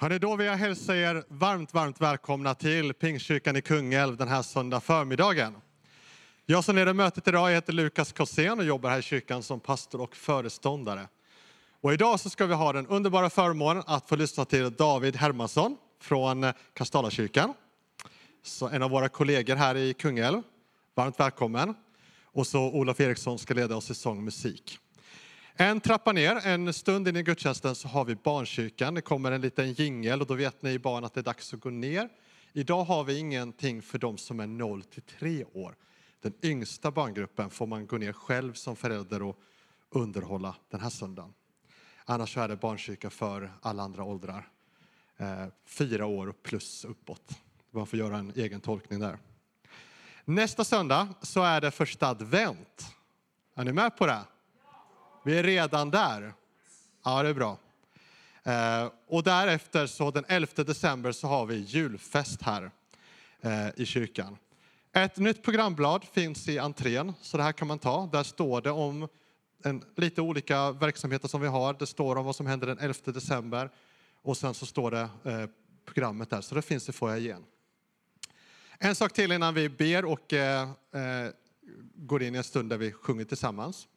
Hörrni, då vill jag hälsa er varmt, varmt välkomna till Pingstkyrkan i Kungälv den här söndag förmiddagen. Jag som leder mötet idag heter Lukas Kossén och jobbar här i kyrkan som pastor och föreståndare. Och idag så ska vi ha den underbara förmånen att få lyssna till David Hermansson från Kastalakyrkan. Så en av våra kollegor här i Kungälv. Varmt välkommen. Och så Olof Eriksson ska leda oss i sång och musik. En trappa ner, en stund in i gudstjänsten så har vi barnkyrkan. Det kommer en liten jingel och då vet ni barn att det är dags att gå ner. Idag har vi ingenting för de som är 0 till 3 år. Den yngsta barngruppen får man gå ner själv som förälder och underhålla den här söndagen. Annars är det barnkyrka för alla andra åldrar. Eh, fyra år plus uppåt. Man får göra en egen tolkning där. Nästa söndag så är det första advent. Är ni med på det? Vi är redan där. Ja, det är bra. Eh, och därefter, så den 11 december, så har vi julfest här eh, i kyrkan. Ett nytt programblad finns i entrén, så det här kan man ta. Där står det om en, lite olika verksamheter som vi har. Det står om vad som händer den 11 december och sen så står det eh, programmet där, så det finns i foajén. En sak till innan vi ber och eh, eh, går in i en stund där vi sjunger tillsammans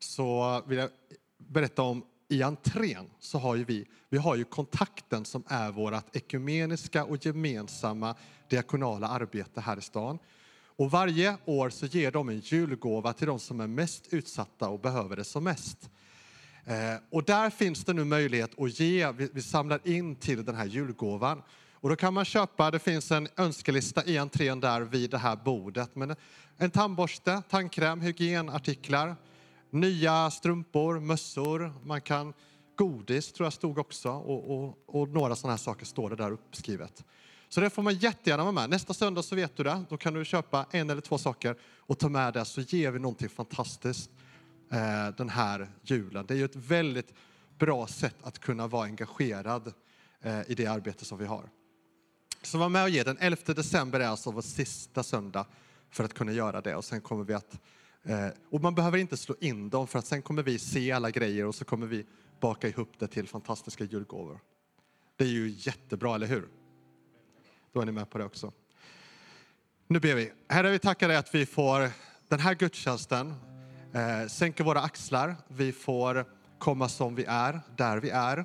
så vill jag berätta om i entrén så har ju vi, vi har ju kontakten som är vårt ekumeniska och gemensamma diakonala arbete här i stan. Och varje år så ger de en julgåva till de som är mest utsatta och behöver det som mest. Eh, och där finns det nu möjlighet att ge, vi, vi samlar in till den här julgåvan. Och då kan man köpa, det finns en önskelista i entrén där vid det här bordet. Men en tandborste, tandkräm, hygienartiklar, nya strumpor, mössor, man kan godis tror jag stod också och, och, och några sådana här saker står det där uppskrivet. Så det får man jättegärna vara med. Nästa söndag så vet du det. Då kan du köpa en eller två saker och ta med det så ger vi någonting fantastiskt eh, den här julen. Det är ju ett väldigt bra sätt att kunna vara engagerad eh, i det arbete som vi har. Så var med och ge. Den 11 december är alltså vår sista söndag för att kunna göra det och sen kommer vi att Eh, och man behöver inte slå in dem för att sen kommer vi se alla grejer och så kommer vi baka ihop det till fantastiska julgåvor. Det är ju jättebra, eller hur? Då är ni med på det också. Nu ber vi. Herre, vi tackar dig att vi får den här gudstjänsten, eh, sänka våra axlar. Vi får komma som vi är, där vi är.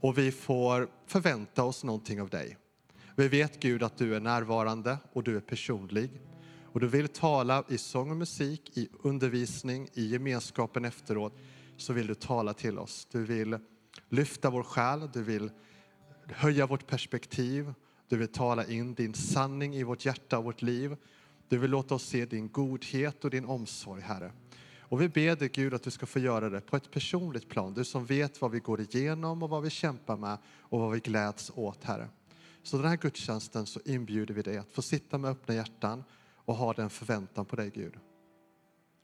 Och vi får förvänta oss någonting av dig. Vi vet Gud att du är närvarande och du är personlig och du vill tala i sång och musik, i undervisning, i gemenskapen efteråt, så vill du tala till oss. Du vill lyfta vår själ, du vill höja vårt perspektiv, du vill tala in din sanning i vårt hjärta och vårt liv. Du vill låta oss se din godhet och din omsorg, Herre. Och vi ber dig Gud att du ska få göra det på ett personligt plan. Du som vet vad vi går igenom och vad vi kämpar med och vad vi gläds åt, Herre. Så den här gudstjänsten så inbjuder vi dig att få sitta med öppna hjärtan och ha den förväntan på dig Gud.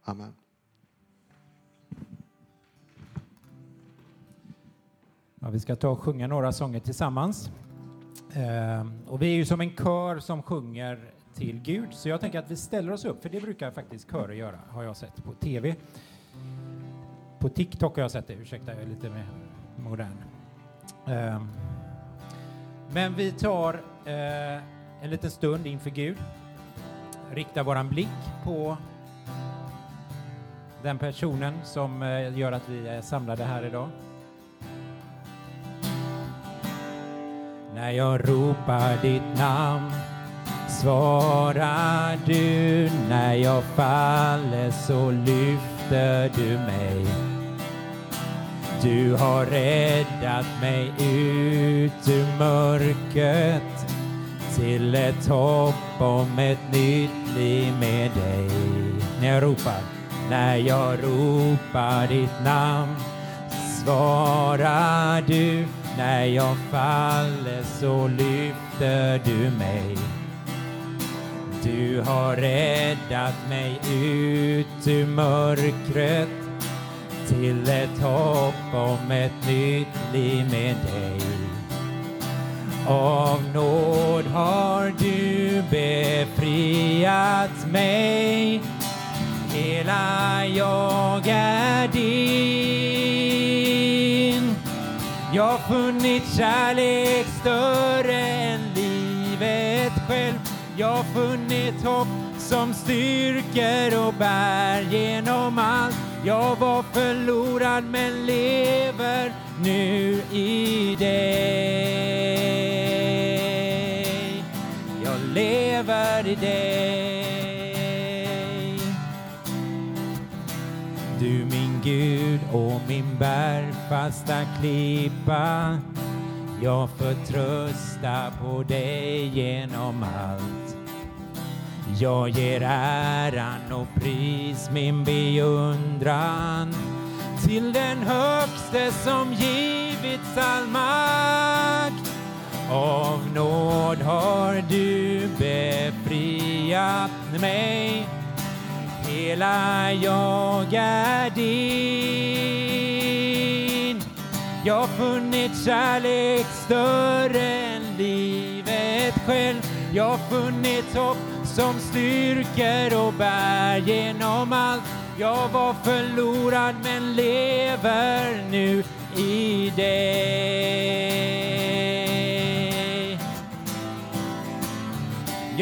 Amen. Ja, vi ska ta och sjunga några sånger tillsammans. Eh, och vi är ju som en kör som sjunger till Gud, så jag tänker att vi ställer oss upp, för det brukar faktiskt körer göra, har jag sett på tv. På TikTok har jag sett det, ursäkta, jag är lite mer modern. Eh, men vi tar eh, en liten stund inför Gud rikta våran blick på den personen som eh, gör att vi är samlade här idag. När jag ropar ditt namn svarar du. När jag faller så lyfter du mig. Du har räddat mig ut ur mörkret till ett hopp om ett nytt liv med dig. När jag ropar, när jag ropar ditt namn svarar du. När jag faller så lyfter du mig. Du har räddat mig ut ur mörkret till ett hopp om ett nytt liv med dig. Av nåd har du befriat mig Hela jag är din Jag har funnit kärlek större än livet själv. Jag har funnit hopp som styrker och bär genom allt. Jag var förlorad men lever nu i dig. I dig. Du min Gud och min bergfasta klippa. Jag förtröstar på dig genom allt. Jag ger äran och pris min beundran till den högste som givits all makt. Av nåd har du befriat mig. Hela jag är din. Jag har funnit kärlek större än livet själv. Jag har funnit hopp som styrker och bär genom allt. Jag var förlorad men lever nu i dig.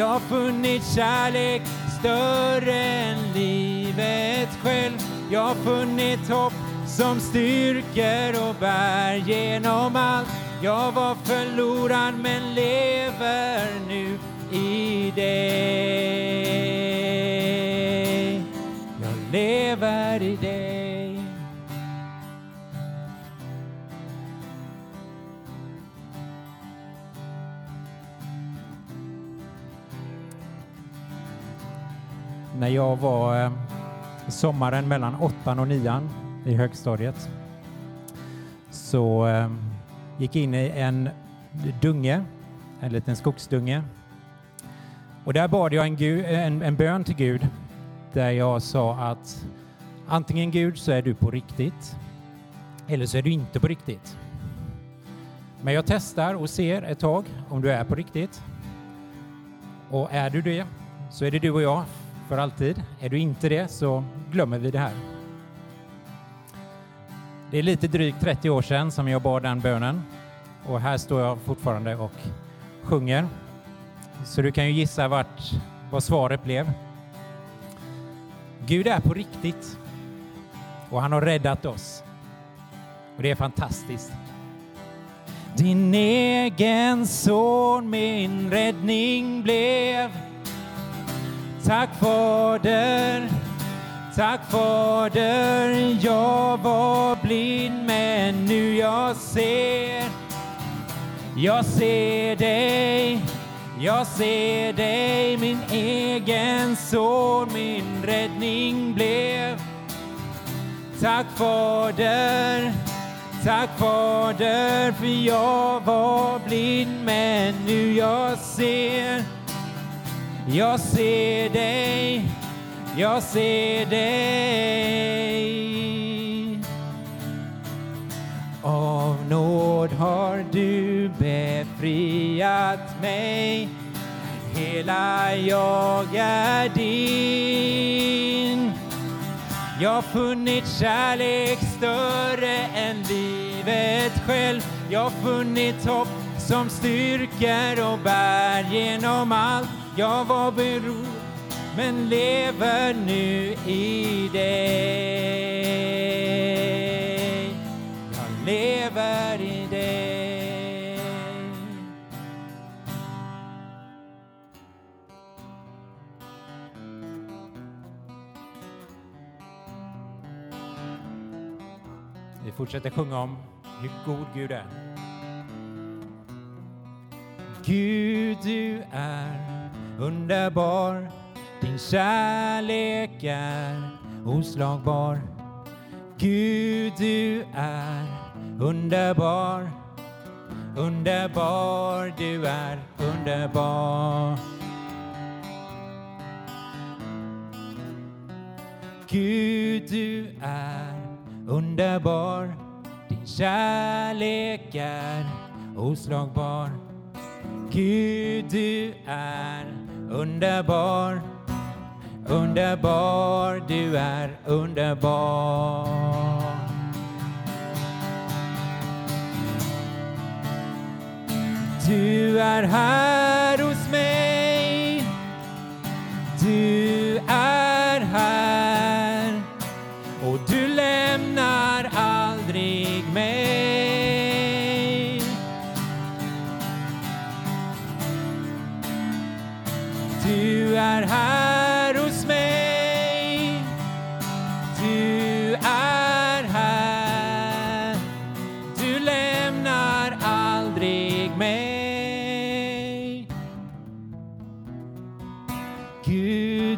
Jag har funnit kärlek större än livet själv. Jag har funnit hopp som styrker och bär genom allt. Jag var förlorad men lever nu i dig. Jag lever i dig. När jag var eh, sommaren mellan åttan och nian i högstadiet så gick gick in i en dunge, en liten skogsdunge. Och där bad jag en, Gud, en, en bön till Gud där jag sa att antingen Gud så är du på riktigt eller så är du inte på riktigt. Men jag testar och ser ett tag om du är på riktigt. Och är du det så är det du och jag för alltid. Är du inte det så glömmer vi det här. Det är lite drygt 30 år sedan som jag bad den bönen och här står jag fortfarande och sjunger. Så du kan ju gissa vart, vad svaret blev. Gud är på riktigt och han har räddat oss. Och det är fantastiskt. Din egen son min räddning blev. Tack Fader, tack Fader. Jag var blind men nu jag ser. Jag ser dig, jag ser dig. Min egen son, min räddning blev. Tack Fader, tack Fader. För jag var blind men nu jag ser. Jag ser dig, jag ser dig. Av nåd har du befriat mig. Hela jag är din. Jag har funnit kärlek större än livet själv. Jag har funnit hopp som styrker och bär genom allt. Jag var beroende men lever nu i dig. Jag lever i dig. Vi fortsätter sjunga om hur god Gud är. Gud, du är underbar. Din kärlek är oslagbar. Gud, du är underbar. Underbar, du är underbar. Gud, du är underbar. Din kärlek är oslagbar. Gud, du är Underbar, underbar, du är underbar. Du är här hos mig, du är här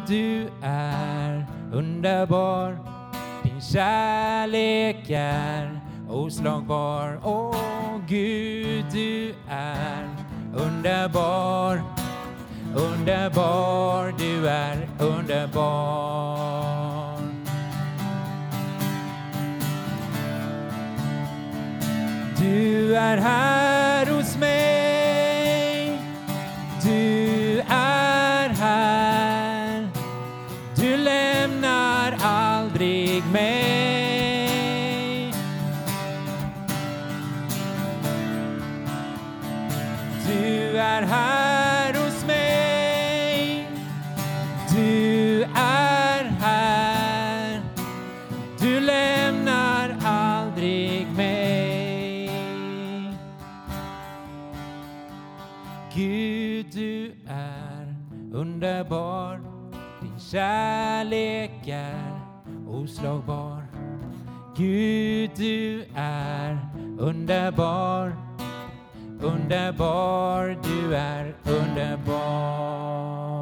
du är underbar. Din kärlek är oslagbar. Åh, Gud, du är underbar. Underbar, du är underbar. Du är här kärlek är oslagbar. Gud, du är underbar. Underbar, du är underbar.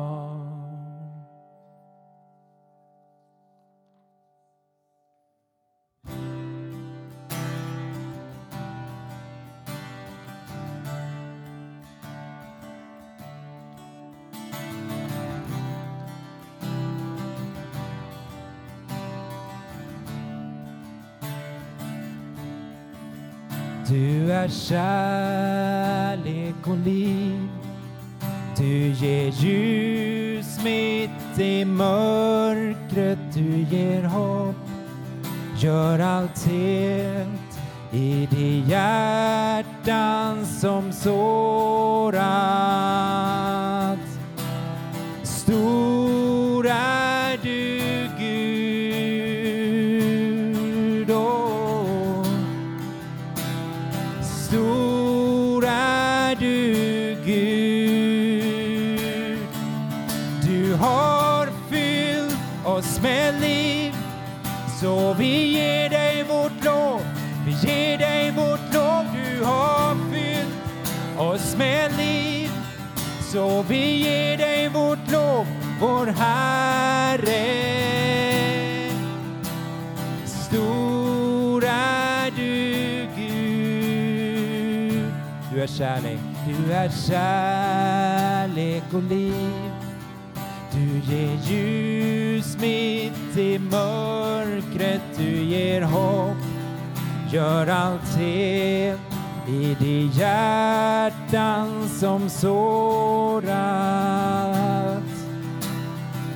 Är kärlek och liv. Du ger ljus mitt i mörkret. Du ger hopp. Gör allt helt i de hjärtan som sårar. Så vi ger dig vårt lov. Vi ger dig vårt lov. Du har fyllt oss med liv, så vi ger dig vårt lov, vår Herre. Stor är du, Gud. Du är kärlek, du är kärlek och liv. Du ger ljus mitt i mörkret, du ger hopp. Gör allt helt i de hjärtan som sårat.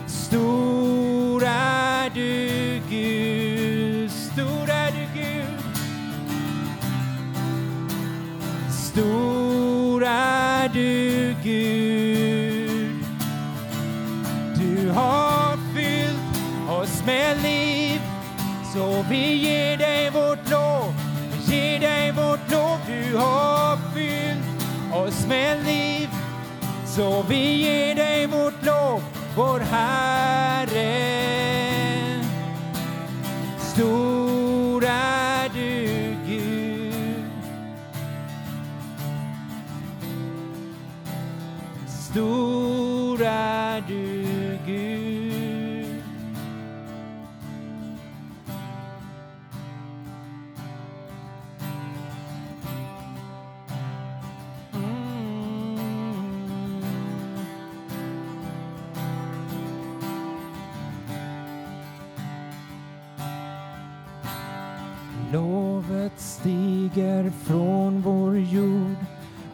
Stor är du, med liv, så vi ger dig vårt lov. Vi ger dig vårt lov. Du har fyllt oss med liv, så vi ger dig vårt lov, vår Herre.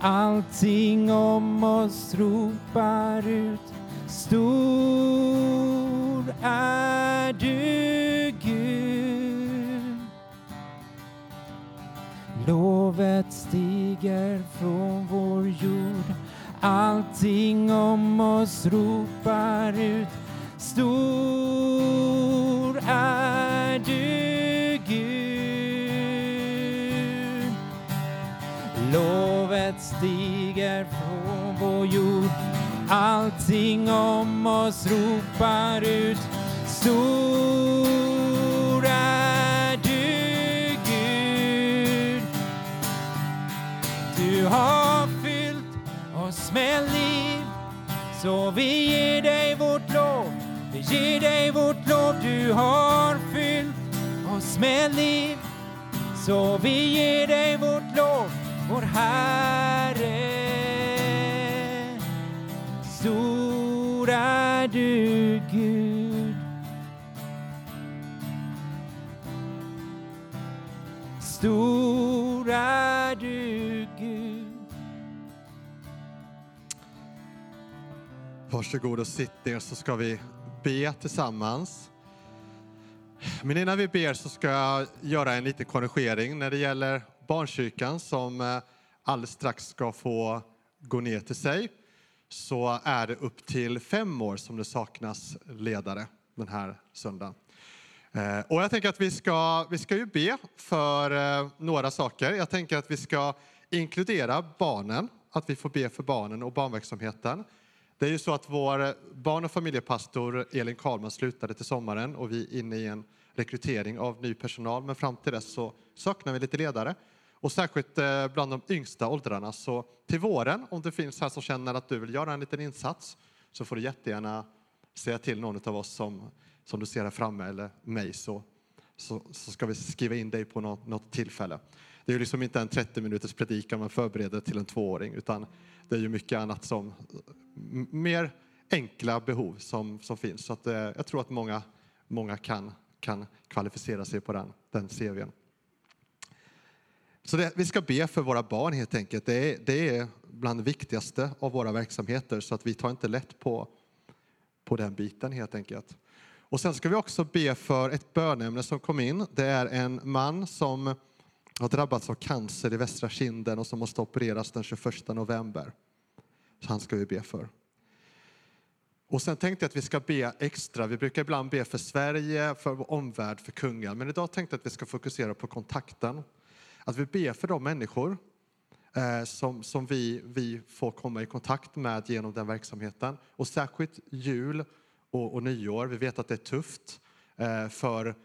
Allting om oss ropar ut Stor är du Gud Lovet stiger från vår jord. Allting om oss ropar ut. Stor är du, Gud. Lovet stiger från vår jord. Allting om oss ropar ut. Stor är du, Gud. Du har fyllt oss med liv, så vi ger dig vårt lov. Vi ger dig vårt lov. Du har fyllt oss med liv, så vi ger dig vårt lov, vår Herre. Stor är du, Gud. Stor är du, Gud. Varsågod och sitt ner så ska vi be tillsammans. Men innan vi ber så ska jag göra en liten korrigering när det gäller barnkyrkan som eh, alldeles strax ska få gå ner till sig. Så är det upp till fem år som det saknas ledare den här söndagen. Eh, och jag tänker att vi ska, vi ska ju be för eh, några saker. Jag tänker att vi ska inkludera barnen, att vi får be för barnen och barnverksamheten. Det är ju så att vår barn och familjepastor Elin Karlman slutade till sommaren och vi är inne i en rekrytering av ny personal. Men fram till dess så saknar vi lite ledare. Och särskilt eh, bland de yngsta åldrarna. Så till våren, om det finns här som känner att du vill göra en liten insats, så får du jättegärna säga till någon av oss som, som du ser här framme eller mig så, så, så ska vi skriva in dig på något, något tillfälle. Det är ju liksom inte en 30 minuters predikan man förbereder till en tvååring utan det är ju mycket annat som mer enkla behov som, som finns. Så att, eh, jag tror att många, många kan, kan kvalificera sig på den, den CVn. Så det, vi ska be för våra barn helt enkelt. Det är, det är bland det viktigaste av våra verksamheter så att vi tar inte lätt på, på den biten helt enkelt. Och sen ska vi också be för ett bönämne som kom in. Det är en man som har drabbats av cancer i västra kinden och som måste opereras den 21 november. Så han ska vi be för. Och sen tänkte jag att vi ska be extra. Vi brukar ibland be för Sverige, för vår omvärld, för kungen. Men idag tänkte jag att vi ska fokusera på kontakten. Att vi ber för de människor eh, som, som vi, vi får komma i kontakt med genom den verksamheten. Och särskilt jul och, och nyår. Vi vet att det är tufft eh, för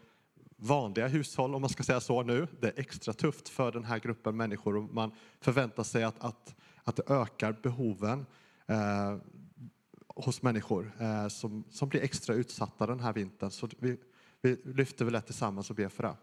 vanliga hushåll, om man ska säga så nu. Det är extra tufft för den här gruppen människor och man förväntar sig att, att, att det ökar behoven eh, hos människor eh, som, som blir extra utsatta den här vintern. Så vi, vi lyfter väl det tillsammans och ber för det.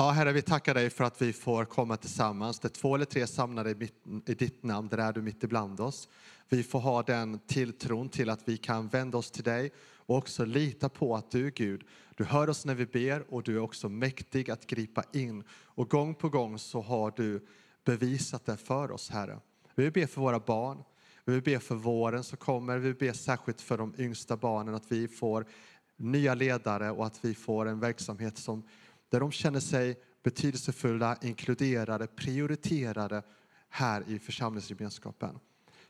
Ja, Herre, vi tackar dig för att vi får komma tillsammans. Det är två eller tre samlade i, mitt, i ditt namn, där är du mitt ibland oss. Vi får ha den tilltron till att vi kan vända oss till dig och också lita på att du, Gud, du hör oss när vi ber och du är också mäktig att gripa in. Och gång på gång så har du bevisat det för oss, Herre. Vi ber för våra barn. Vi ber för våren som kommer. Vi ber särskilt för de yngsta barnen att vi får nya ledare och att vi får en verksamhet som där de känner sig betydelsefulla, inkluderade, prioriterade här i församlingsgemenskapen.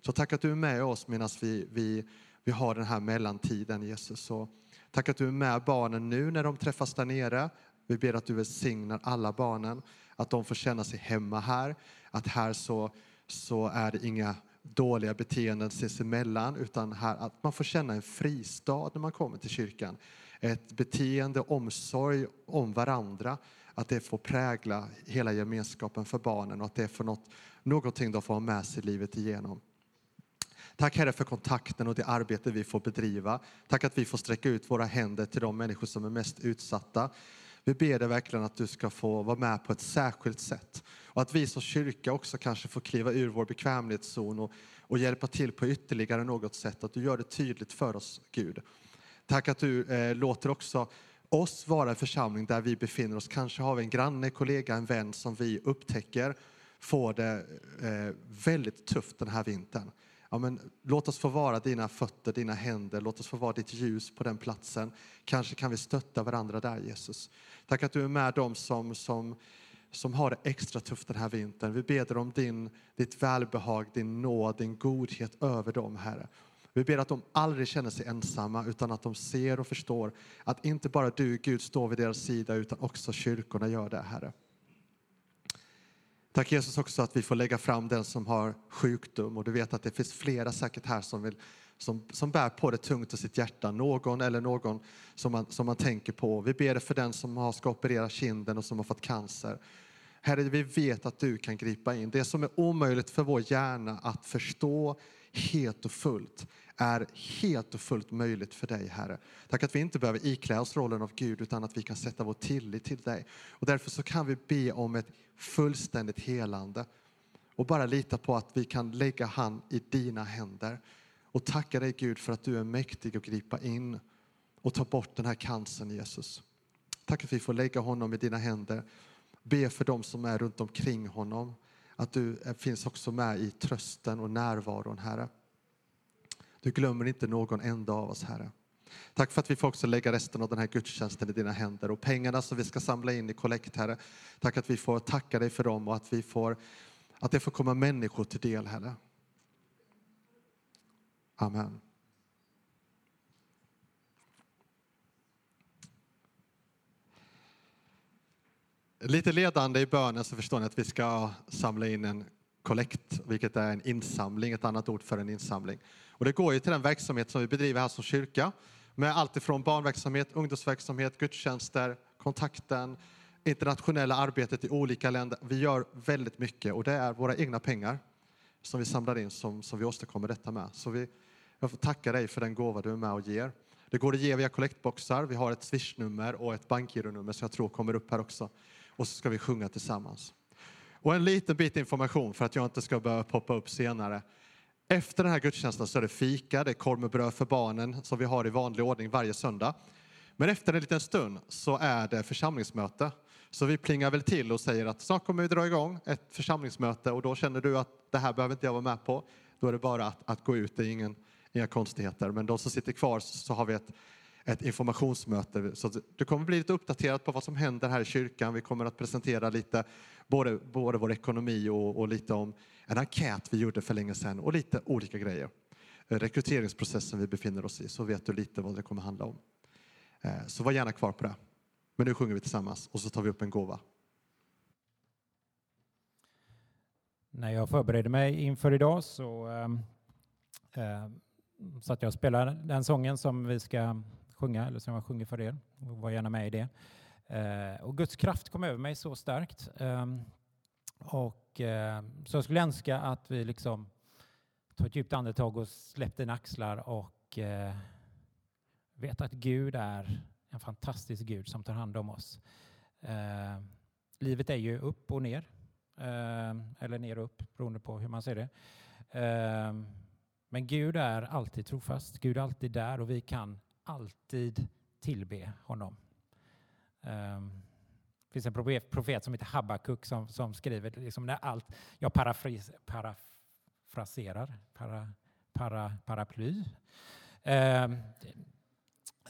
Så tack att du är med oss medan vi, vi, vi har den här mellantiden, Jesus. Så tack att du är med barnen nu när de träffas där nere. Vi ber att du välsignar alla barnen, att de får känna sig hemma här. Att här så, så är det inga dåliga beteenden sinsemellan, utan här att man får känna en fristad när man kommer till kyrkan ett beteende, omsorg om varandra, att det får prägla hela gemenskapen för barnen och att det är något, någonting de får ha med sig livet igenom. Tack Herre för kontakten och det arbete vi får bedriva. Tack att vi får sträcka ut våra händer till de människor som är mest utsatta. Vi ber dig verkligen att du ska få vara med på ett särskilt sätt och att vi som kyrka också kanske får kliva ur vår bekvämlighetszon och, och hjälpa till på ytterligare något sätt. Att du gör det tydligt för oss, Gud. Tack att du eh, låter också oss vara en församling där vi befinner oss. Kanske har vi en granne, kollega, en vän som vi upptäcker får det eh, väldigt tufft den här vintern. Ja, men låt oss få vara dina fötter, dina händer, låt oss få vara ditt ljus på den platsen. Kanske kan vi stötta varandra där Jesus. Tack att du är med dem som, som, som har det extra tufft den här vintern. Vi ber om din, ditt välbehag, din nåd, din godhet över dem Herre. Vi ber att de aldrig känner sig ensamma utan att de ser och förstår att inte bara du Gud står vid deras sida utan också kyrkorna gör det Herre. Tack Jesus också att vi får lägga fram den som har sjukdom och du vet att det finns flera säkert här som, vill, som, som bär på det tungt i sitt hjärta. Någon eller någon som man, som man tänker på. Vi ber för den som har ska operera kinden och som har fått cancer. Herre, vi vet att du kan gripa in. Det som är omöjligt för vår hjärna att förstå helt och fullt är helt och fullt möjligt för dig, Herre. Tack att vi inte behöver iklä oss rollen av Gud utan att vi kan sätta vår tillit till dig. Och därför så kan vi be om ett fullständigt helande och bara lita på att vi kan lägga han i dina händer och tacka dig Gud för att du är mäktig att gripa in och ta bort den här cancern Jesus. Tack att vi får lägga honom i dina händer. Be för dem som är runt omkring honom. Att du finns också med i trösten och närvaron Herre. Du glömmer inte någon enda av oss Herre. Tack för att vi får också lägga resten av den här gudstjänsten i dina händer och pengarna som vi ska samla in i kollekt, Herre. Tack att vi får tacka dig för dem och att vi får att det får komma människor till del, Herre. Amen. Lite ledande i bönen så förstår ni att vi ska samla in en kollekt, vilket är en insamling, ett annat ord för en insamling. Och det går ju till den verksamhet som vi bedriver här som kyrka med allt ifrån barnverksamhet, ungdomsverksamhet, gudstjänster, kontakten, internationella arbetet i olika länder. Vi gör väldigt mycket och det är våra egna pengar som vi samlar in som, som vi åstadkommer detta med. Så vi, jag får tacka dig för den gåva du är med och ger. Det går att ge via kollektboxar. Vi har ett swishnummer och ett bankgironummer som jag tror kommer upp här också. Och så ska vi sjunga tillsammans. Och en liten bit information för att jag inte ska behöva poppa upp senare. Efter den här gudstjänsten så är det fika, det är korv med bröd för barnen som vi har i vanlig ordning varje söndag. Men efter en liten stund så är det församlingsmöte. Så vi plingar väl till och säger att snart kommer vi dra igång ett församlingsmöte och då känner du att det här behöver inte jag vara med på. Då är det bara att, att gå ut, det är ingen, inga konstigheter. Men de som sitter kvar så har vi ett, ett informationsmöte. Så du kommer bli lite uppdaterad på vad som händer här i kyrkan. Vi kommer att presentera lite både, både vår ekonomi och, och lite om en enkät vi gjorde för länge sedan och lite olika grejer. Rekryteringsprocessen vi befinner oss i, så vet du lite vad det kommer handla om. Eh, så var gärna kvar på det. Men nu sjunger vi tillsammans och så tar vi upp en gåva. När jag förberedde mig inför idag så äh, satt jag och spelade den sången som vi ska sjunga, eller som jag sjunger för er. Var gärna med i det. Eh, och Guds kraft kom över mig så starkt. Ehm, och, ehm, så jag skulle önska att vi liksom tar ett djupt andetag och släpper dina axlar och eh, vet att Gud är en fantastisk Gud som tar hand om oss. Ehm, livet är ju upp och ner, eller ner och upp beroende på hur man ser det. Men Gud är alltid trofast. Gud är alltid där och vi kan alltid tillbe honom. Um, det finns en profet som heter Habakuk som, som skriver, liksom när allt, jag parafris, parafraserar, para, para, paraply. Ehm,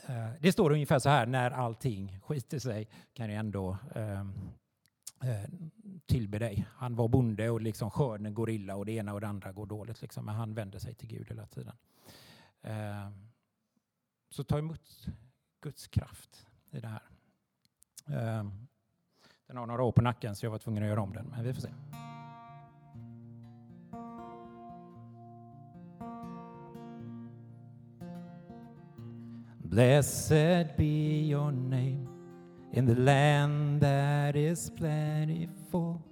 eh, det står ungefär så här, när allting skiter sig kan jag ändå ehm, eh, tillbe dig. Han var bonde och liksom skörden går illa och det ena och det andra går dåligt. Liksom, men han vänder sig till Gud hela tiden. Eh, så ta emot Guds kraft i det här. Ehm, den har några år på nacken så jag var tvungen att göra om den, men vi får se. Blessed be your name in the land that is plentiful,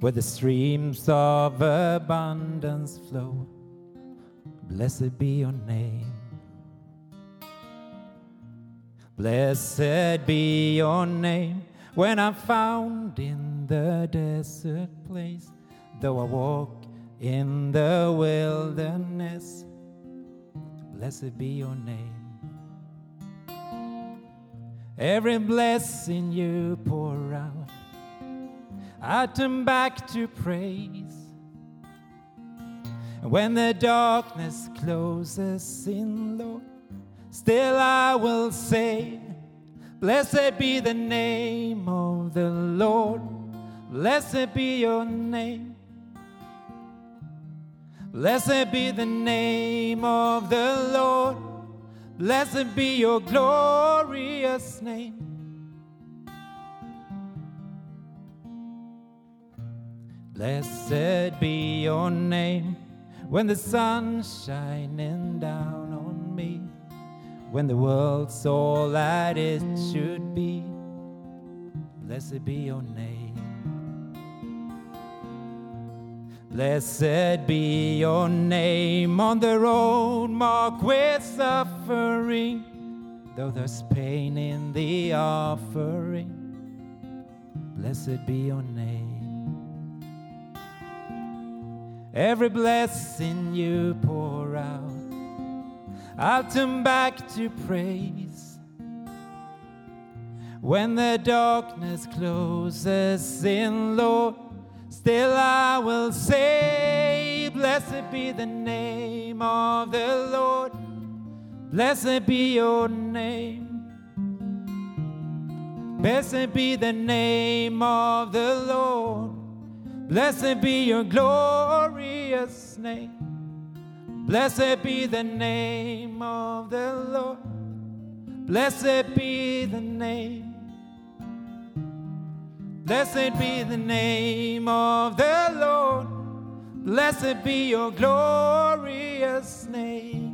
where the streams of abundance flow. Blessed be your name. Blessed be your name when I'm found in the desert place, though I walk in the wilderness, blessed be your name. Every blessing you pour out, I turn back to praise. And when the darkness closes in, Lord, still I will say, Blessed be the name of the Lord. Blessed be your name. Blessed be the name of the Lord. Blessed be your glorious name. Blessed be your name when the sun's shining down on me, when the world's all that it should be. Blessed be your name. Blessed be your name on the road marked with suffering, though there's pain in the offering. Blessed be your name. Every blessing you pour out, I'll turn back to praise. When the darkness closes in, Lord, still I will say, Blessed be the name of the Lord, blessed be your name. Blessed be the name of the Lord. Blessed be your glorious name. Blessed be the name of the Lord. Blessed be the name. Blessed be the name of the Lord. Blessed be your glorious name.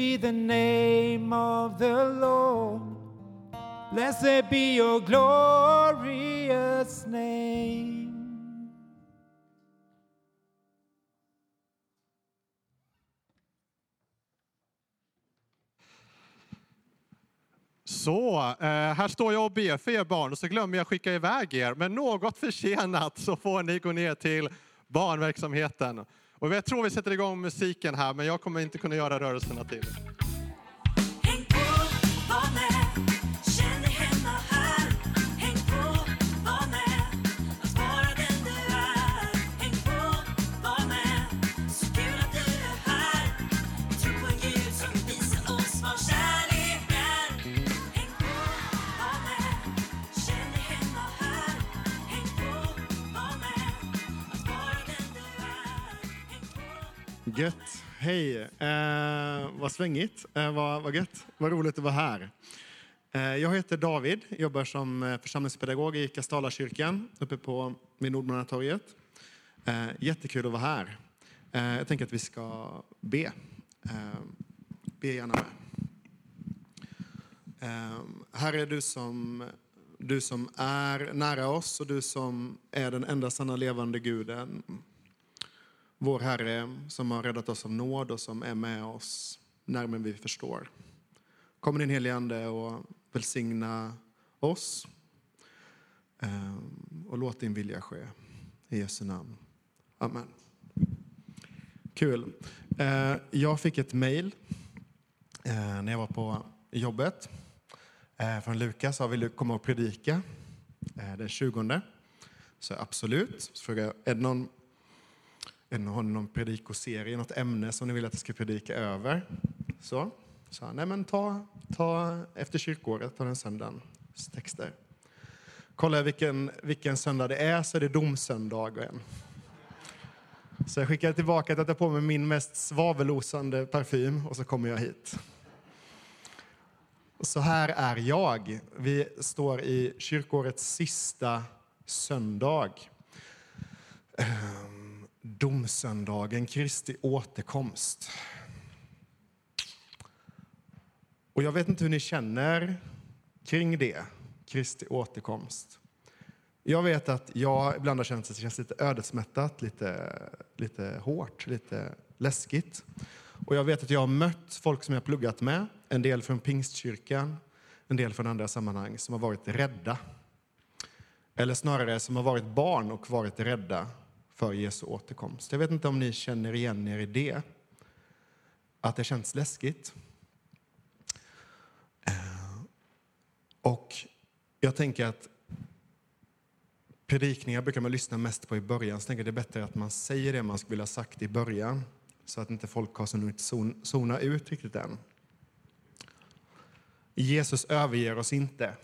Be the name of the Lord. Blessed be your glorious name. Så, eh, här står jag och ber för er barn och så glömmer jag skicka iväg er. Men något försenat så får ni gå ner till barnverksamheten. Och jag tror vi sätter igång musiken här, men jag kommer inte kunna göra rörelserna till. Gött. Hej. Eh, vad svängigt. Eh, vad, vad gött. Vad roligt att vara här. Eh, jag heter David, jobbar som eh, församlingspedagog i Kastalakyrkan uppe på vid Nordmannatorget. Eh, jättekul att vara här. Eh, jag tänker att vi ska be. Eh, be gärna med. Eh, Herre, du som, du som är nära oss och du som är den enda sanna levande guden vår Herre som har räddat oss av nåd och som är med oss närmare vi förstår. Kom din helige Ande och välsigna oss ehm, och låt din vilja ske. I Jesu namn. Amen. Kul. Eh, jag fick ett mejl eh, när jag var på jobbet eh, från Lukas. Han ville komma och predika den 20. Så absolut. Så frågade jag, är det någon en, har ni någon predikoserie, något ämne som ni vill att jag ska predika över? Så sa han, nej men ta, ta efter kyrkåret, ta den söndagens texter. kollar jag vilken, vilken söndag det är så är det domsöndagen. Så jag skickar tillbaka att jag tar på mig min mest svavelosande parfym och så kommer jag hit. Så här är jag. Vi står i kyrkårets sista söndag. Ehm, Domsöndagen, Kristi återkomst. Och jag vet inte hur ni känner kring det, Kristi återkomst. Jag vet att jag ibland har känt att det känns lite ödesmättat, lite, lite hårt, lite läskigt. Och jag vet att jag har mött folk som jag har pluggat med, en del från Pingstkyrkan, en del från andra sammanhang, som har varit rädda. Eller snarare som har varit barn och varit rädda för Jesu återkomst. Jag vet inte om ni känner igen er i det, att det känns läskigt. Eh, och jag tänker att predikningar brukar man lyssna mest på i början, så jag tänker det är bättre att man säger det man skulle vilja ha sagt i början, så att inte folk har hunnit sona zona ut riktigt än. Jesus överger oss inte.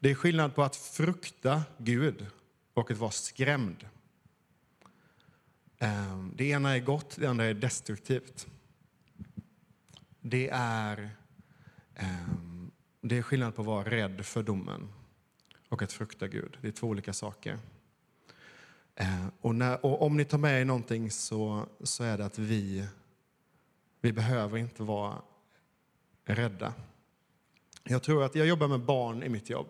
Det är skillnad på att frukta Gud och att vara skrämd. Ehm, det ena är gott, det andra är destruktivt. Det är, ehm, det är skillnad på att vara rädd för domen och att frukta Gud. Det är två olika saker. Ehm, och, när, och om ni tar med er någonting så, så är det att vi, vi behöver inte vara rädda. Jag tror att jag jobbar med barn i mitt jobb.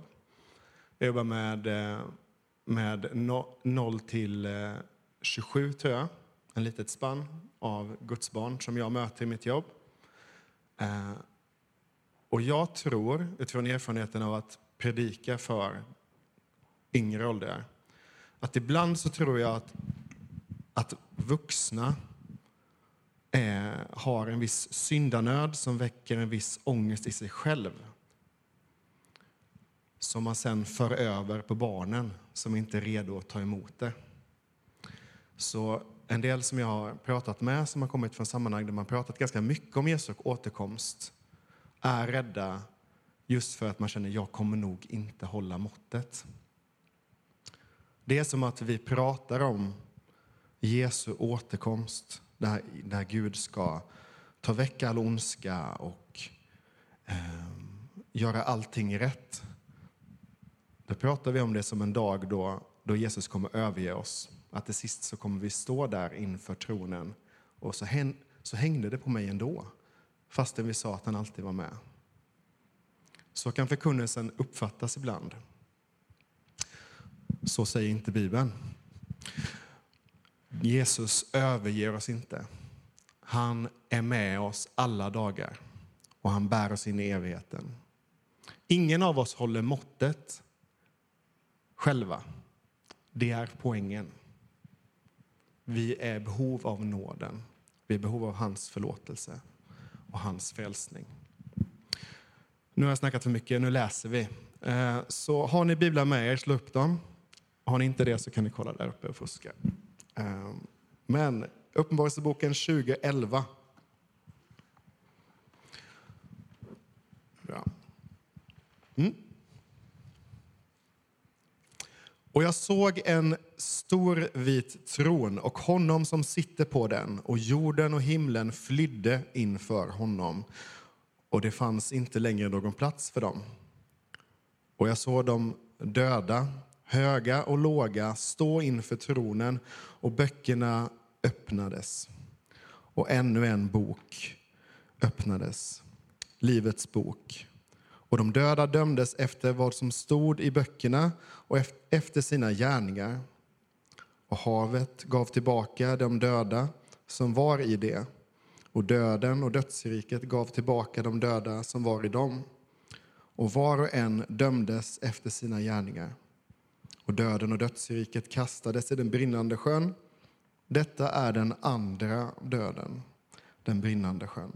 Jag jobbar med, eh, med no- till eh, 27, tror jag. En litet spann av Guds barn som jag möter i mitt jobb. Eh, och jag tror, utifrån erfarenheten av att predika för yngre åldrar, att ibland så tror jag att, att vuxna är, har en viss syndanöd som väcker en viss ångest i sig själv som man sen för över på barnen som inte är redo att ta emot det. Så en del som jag har pratat med som har kommit från sammanhang där man pratat ganska mycket om Jesu återkomst är rädda just för att man känner jag kommer nog inte hålla måttet. Det är som att vi pratar om Jesu återkomst där, där Gud ska ta väck all ondska och eh, göra allting rätt. Då pratar vi om det som en dag då, då Jesus kommer överge oss. Att till sist så kommer vi stå där inför tronen och så, häng, så hängde det på mig ändå, fastän vi sa att han alltid var med. Så kan förkunnelsen uppfattas ibland. Så säger inte Bibeln. Jesus överger oss inte. Han är med oss alla dagar och han bär oss in i evigheten. Ingen av oss håller måttet själva. Det är poängen. Vi är i behov av nåden. Vi är i behov av hans förlåtelse och hans frälsning. Nu har jag snackat för mycket, nu läser vi. Eh, så har ni biblar med er, slå upp dem. Har ni inte det så kan ni kolla där uppe och fuska. Eh, men Uppenbarelseboken 2011. Bra. Mm. Och jag såg en stor vit tron och honom som sitter på den och jorden och himlen flydde inför honom och det fanns inte längre någon plats för dem. Och jag såg dem döda, höga och låga, stå inför tronen och böckerna öppnades. Och ännu en bok öppnades, Livets bok. Och de döda dömdes efter vad som stod i böckerna och efter sina gärningar. Och havet gav tillbaka de döda som var i det och döden och dödsriket gav tillbaka de döda som var i dem. Och var och en dömdes efter sina gärningar. Och döden och dödsriket kastades i den brinnande sjön. Detta är den andra döden, den brinnande sjön.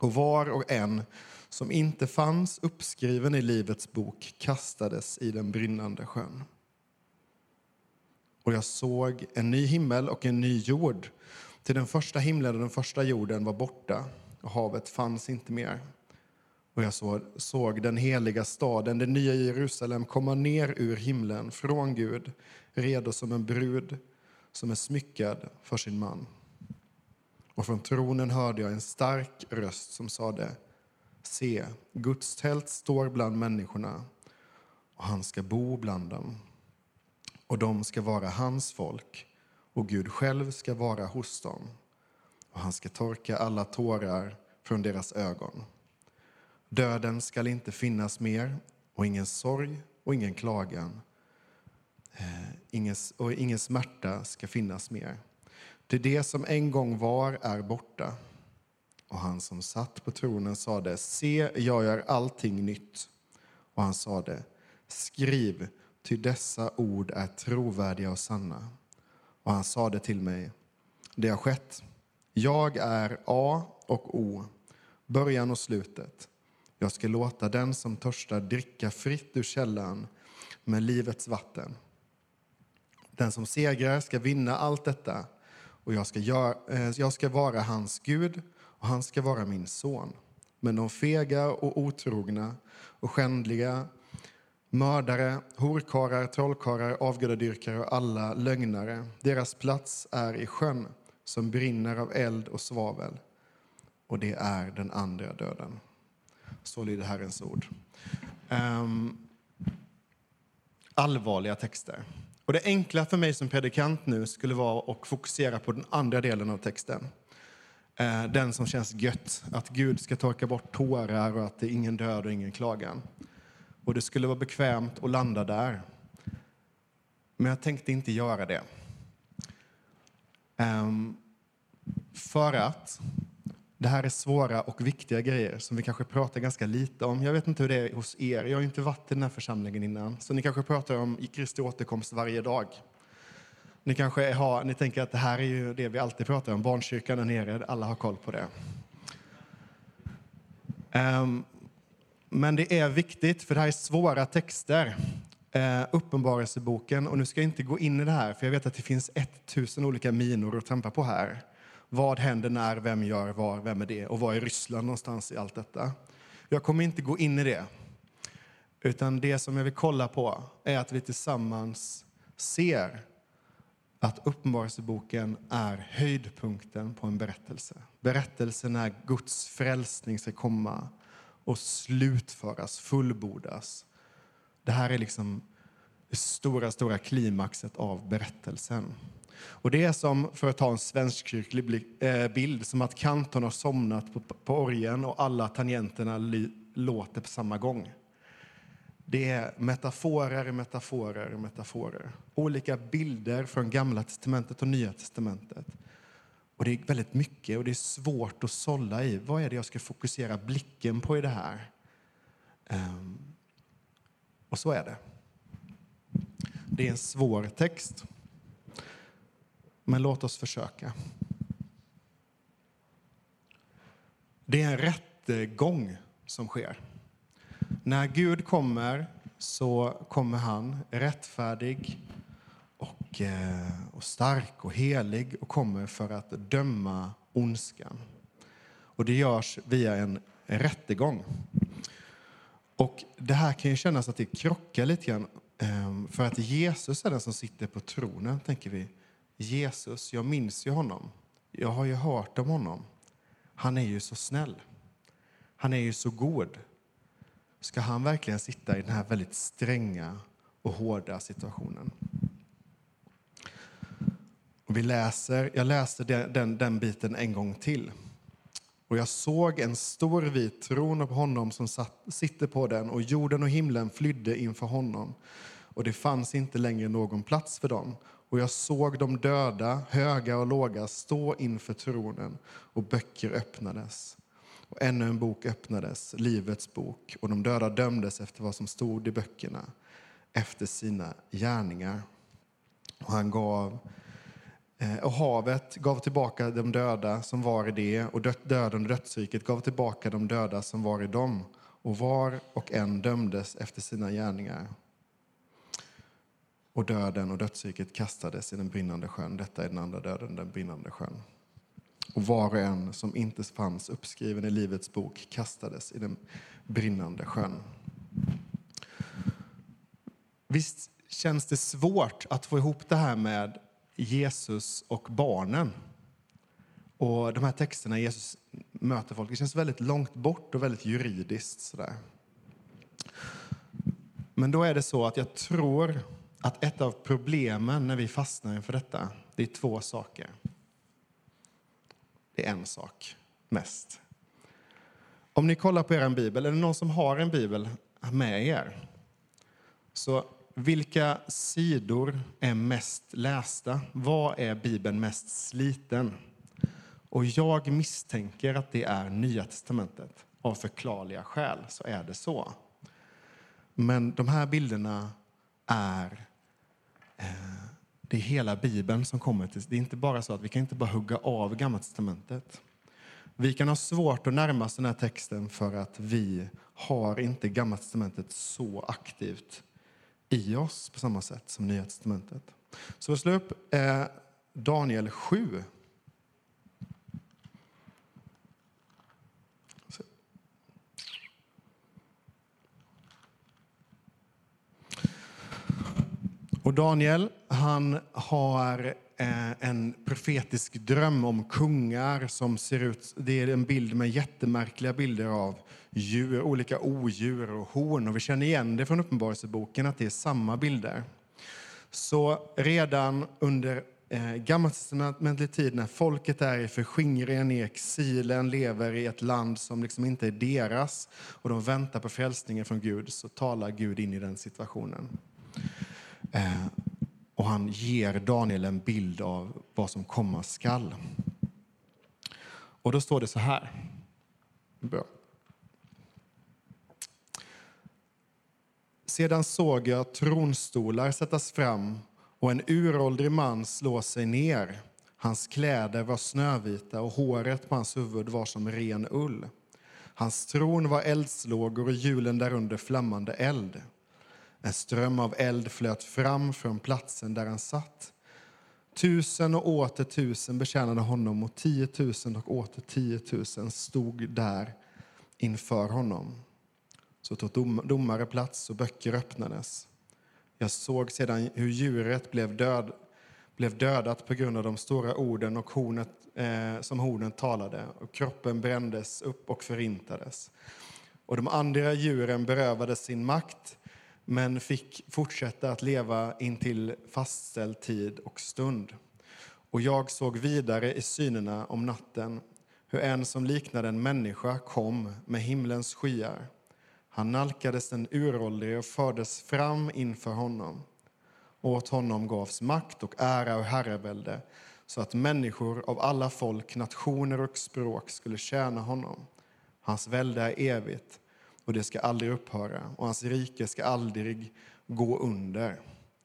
Och var och en som inte fanns uppskriven i Livets bok kastades i den brinnande sjön. Och jag såg en ny himmel och en ny jord. Till den första himlen och den första jorden var borta och havet fanns inte mer. Och jag såg, såg den heliga staden, det nya Jerusalem, komma ner ur himlen från Gud, redo som en brud som är smyckad för sin man. Och från tronen hörde jag en stark röst som sade Se, Guds tält står bland människorna och han ska bo bland dem. Och de ska vara hans folk och Gud själv ska vara hos dem. Och han ska torka alla tårar från deras ögon. Döden skall inte finnas mer och ingen sorg och ingen klagan. Eh, ingen, och ingen smärta ska finnas mer. Det det som en gång var är borta. Och han som satt på tronen sade, se, jag gör allting nytt. Och han sade, skriv, ty dessa ord är trovärdiga och sanna. Och han sade till mig, det har skett. Jag är A och O, början och slutet. Jag ska låta den som törstar dricka fritt ur källan med livets vatten. Den som segrar ska vinna allt detta och jag ska, göra, eh, jag ska vara hans Gud och han ska vara min son. Men de fega och otrogna och skändliga, mördare, horkarlar, trollkarlar, avgudadyrkare och alla lögnare, deras plats är i sjön som brinner av eld och svavel. Och det är den andra döden. Så lyder Herrens ord. Um, allvarliga texter. Och det enkla för mig som predikant nu skulle vara att fokusera på den andra delen av texten. Eh, den som känns gött, att Gud ska torka bort tårar och att det är ingen död och ingen klagan. Och det skulle vara bekvämt att landa där. Men jag tänkte inte göra det. Ehm, för att det här är svåra och viktiga grejer som vi kanske pratar ganska lite om. Jag vet inte hur det är hos er. Jag har ju inte varit i den här församlingen innan. Så ni kanske pratar om Kristi återkomst varje dag. Ni kanske har, ni tänker att det här är ju det vi alltid pratar om. Barnkyrkan där nere, alla har koll på det. Um, men det är viktigt, för det här är svåra texter. Uh, Uppenbarelseboken, och nu ska jag inte gå in i det här, för jag vet att det finns 1000 olika minor att trampa på här. Vad händer när, vem gör var, vem är det och var är Ryssland någonstans i allt detta? Jag kommer inte gå in i det. Utan det som jag vill kolla på är att vi tillsammans ser att Uppenbarelseboken är höjdpunkten på en berättelse. Berättelsen när Guds frälsning ska komma och slutföras, fullbordas. Det här är liksom det stora, stora klimaxet av berättelsen. Och det är som, för att ta en svenskkyrklig eh, bild, som att kantorn har somnat på, på orgeln och alla tangenterna låter på samma gång. Det är metaforer, metaforer, metaforer. Olika bilder från Gamla testamentet och Nya testamentet. Och det är väldigt mycket och det är svårt att sålla i. Vad är det jag ska fokusera blicken på i det här? Um, och så är det. Det är en svår text. Men låt oss försöka. Det är en rättegång som sker. När Gud kommer så kommer han rättfärdig och, eh, och stark och helig och kommer för att döma ondskan. Och det görs via en rättegång. Och det här kan ju kännas att det krockar lite grann. Eh, för att Jesus är den som sitter på tronen, tänker vi. Jesus, jag minns ju honom. Jag har ju hört om honom. Han är ju så snäll. Han är ju så god. Ska han verkligen sitta i den här väldigt stränga och hårda situationen? Och vi läser, jag läser den, den, den biten en gång till. Och jag såg en stor vit tron på honom som satt, sitter på den och jorden och himlen flydde inför honom. Och det fanns inte längre någon plats för dem. Och jag såg de döda, höga och låga, stå inför tronen och böcker öppnades. Och ännu en bok öppnades, Livets bok, och de döda dömdes efter vad som stod i böckerna, efter sina gärningar. Och han gav eh, Och havet gav tillbaka de döda som var i det och döden och dödsriket gav tillbaka de döda som var i dem. Och var och en dömdes efter sina gärningar. Och döden och dödsriket kastades i den brinnande sjön. Detta är den andra döden, den brinnande sjön. och var och en som inte fanns uppskriven i Livets bok kastades i den brinnande sjön. Visst känns det svårt att få ihop det här med Jesus och barnen? Och de här texterna Jesus möter folk, det känns väldigt långt bort och väldigt juridiskt. Sådär. Men då är det så att jag tror att ett av problemen när vi fastnar inför detta, det är två saker. Det är en sak, mest. Om ni kollar på er bibel, är det någon som har en bibel med er? Så vilka sidor är mest lästa? Vad är bibeln mest sliten? Och jag misstänker att det är Nya testamentet. Av förklarliga skäl så är det så. Men de här bilderna är Eh, det är hela Bibeln som kommer till. Det är inte bara så att vi kan inte bara hugga av Gamla testamentet. Vi kan ha svårt att närma oss den här texten för att vi har inte Gamla testamentet så aktivt i oss på samma sätt som Nya testamentet. Så vi slår upp eh, Daniel 7. Och Daniel, han har eh, en profetisk dröm om kungar som ser ut... Det är en bild med jättemärkliga bilder av djur, olika odjur och horn. Och vi känner igen det från Uppenbarelseboken, att det är samma bilder. Så redan under eh, gammaltestamentlig tid när folket är i förskingringen i exilen, lever i ett land som liksom inte är deras och de väntar på frälsningen från Gud, så talar Gud in i den situationen. Eh, och han ger Daniel en bild av vad som komma skall. Och då står det så här. Bra. Sedan såg jag tronstolar sättas fram och en uråldrig man slå sig ner. Hans kläder var snövita och håret på hans huvud var som ren ull. Hans tron var eldslågor och hjulen därunder flammande eld. En ström av eld flöt fram från platsen där han satt. Tusen och åter tusen betjänade honom och tiotusen och åter tiotusen stod där inför honom. Så tog domare plats och böcker öppnades. Jag såg sedan hur djuret blev, död, blev dödat på grund av de stora orden och hornet, eh, som hornen talade och kroppen brändes upp och förintades. Och de andra djuren berövades sin makt men fick fortsätta att leva intill fastställd tid och stund. Och jag såg vidare i synerna om natten hur en som liknade en människa kom med himlens skyar. Han nalkades den uråldrige och fördes fram inför honom. Åt honom gavs makt och ära och herravälde så att människor av alla folk, nationer och språk skulle tjäna honom. Hans välde är evigt och det ska aldrig upphöra och hans rike ska aldrig gå under.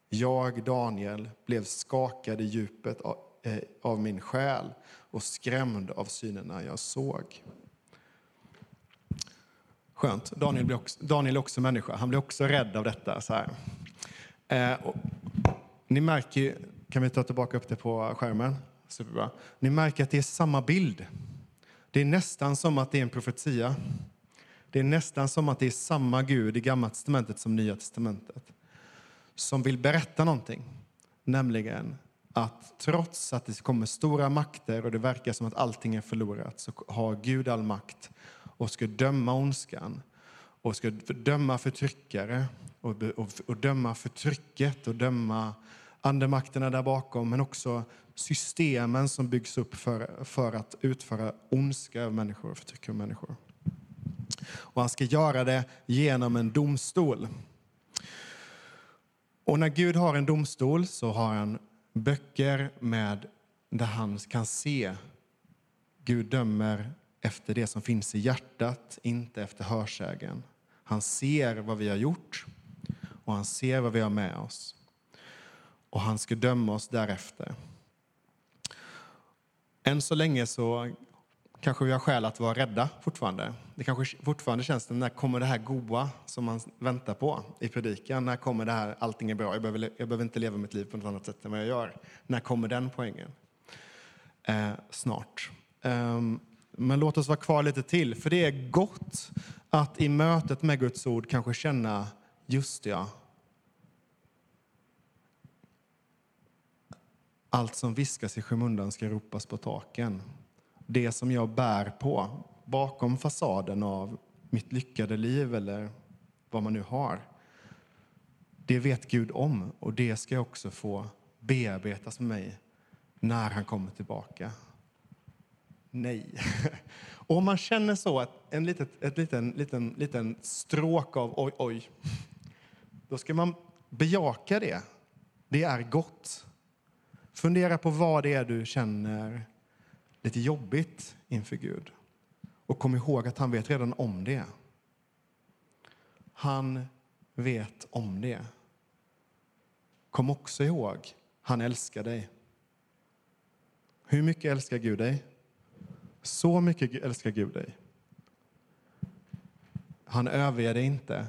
Jag, Daniel, blev skakad i djupet av, eh, av min själ och skrämd av synerna jag såg. Skönt. Daniel, blir också, Daniel är också människa. Han blir också rädd av detta. Så här. Eh, och, ni märker ju, kan vi ta tillbaka upp det på skärmen? Superbra. Ni märker att det är samma bild. Det är nästan som att det är en profetia. Det är nästan som att det är samma Gud i Gamla testamentet som Nya testamentet som vill berätta någonting. Nämligen att trots att det kommer stora makter och det verkar som att allting är förlorat så har Gud all makt och ska döma ondskan och ska döma förtryckare och, och, och döma förtrycket och döma andemakterna där bakom men också systemen som byggs upp för, för att utföra ondska över människor och förtrycka människor. Och han ska göra det genom en domstol. Och när Gud har en domstol så har han böcker med där han kan se. Gud dömer efter det som finns i hjärtat, inte efter hörsägen. Han ser vad vi har gjort och han ser vad vi har med oss. Och han ska döma oss därefter. Än så länge så kanske vi har skäl att vara rädda fortfarande. Det kanske fortfarande känns när kommer det här goa som man väntar på i predikan? När kommer det här, allting är bra, jag behöver, jag behöver inte leva mitt liv på något annat sätt än vad jag gör. När kommer den poängen? Eh, snart. Eh, Men låt oss vara kvar lite till, för det är gott att i mötet med Guds ord kanske känna, just ja. Allt som viskas i skymundan ska ropas på taken. Det som jag bär på bakom fasaden av mitt lyckade liv eller vad man nu har. Det vet Gud om och det ska också få bearbetas med mig när han kommer tillbaka. Nej. Och om man känner så, att en litet, ett liten, liten, liten stråk av oj, oj, då ska man bejaka det. Det är gott. Fundera på vad det är du känner lite jobbigt inför Gud. Och kom ihåg att han vet redan om det. Han vet om det. Kom också ihåg, han älskar dig. Hur mycket älskar Gud dig? Så mycket älskar Gud dig. Han överger dig inte.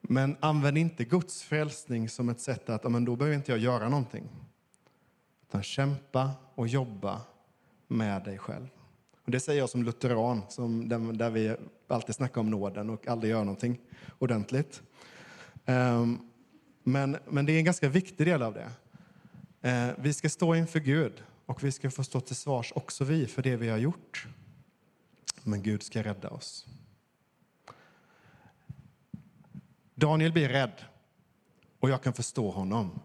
Men använd inte Guds frälsning som ett sätt att, men då behöver inte jag göra någonting. Utan kämpa och jobba med dig själv. Och det säger jag som lutheran, som, där, där vi alltid snackar om nåden och aldrig gör någonting ordentligt. Ehm, men, men det är en ganska viktig del av det. Ehm, vi ska stå inför Gud och vi ska få stå till svars också vi för det vi har gjort. Men Gud ska rädda oss. Daniel blir rädd och jag kan förstå honom.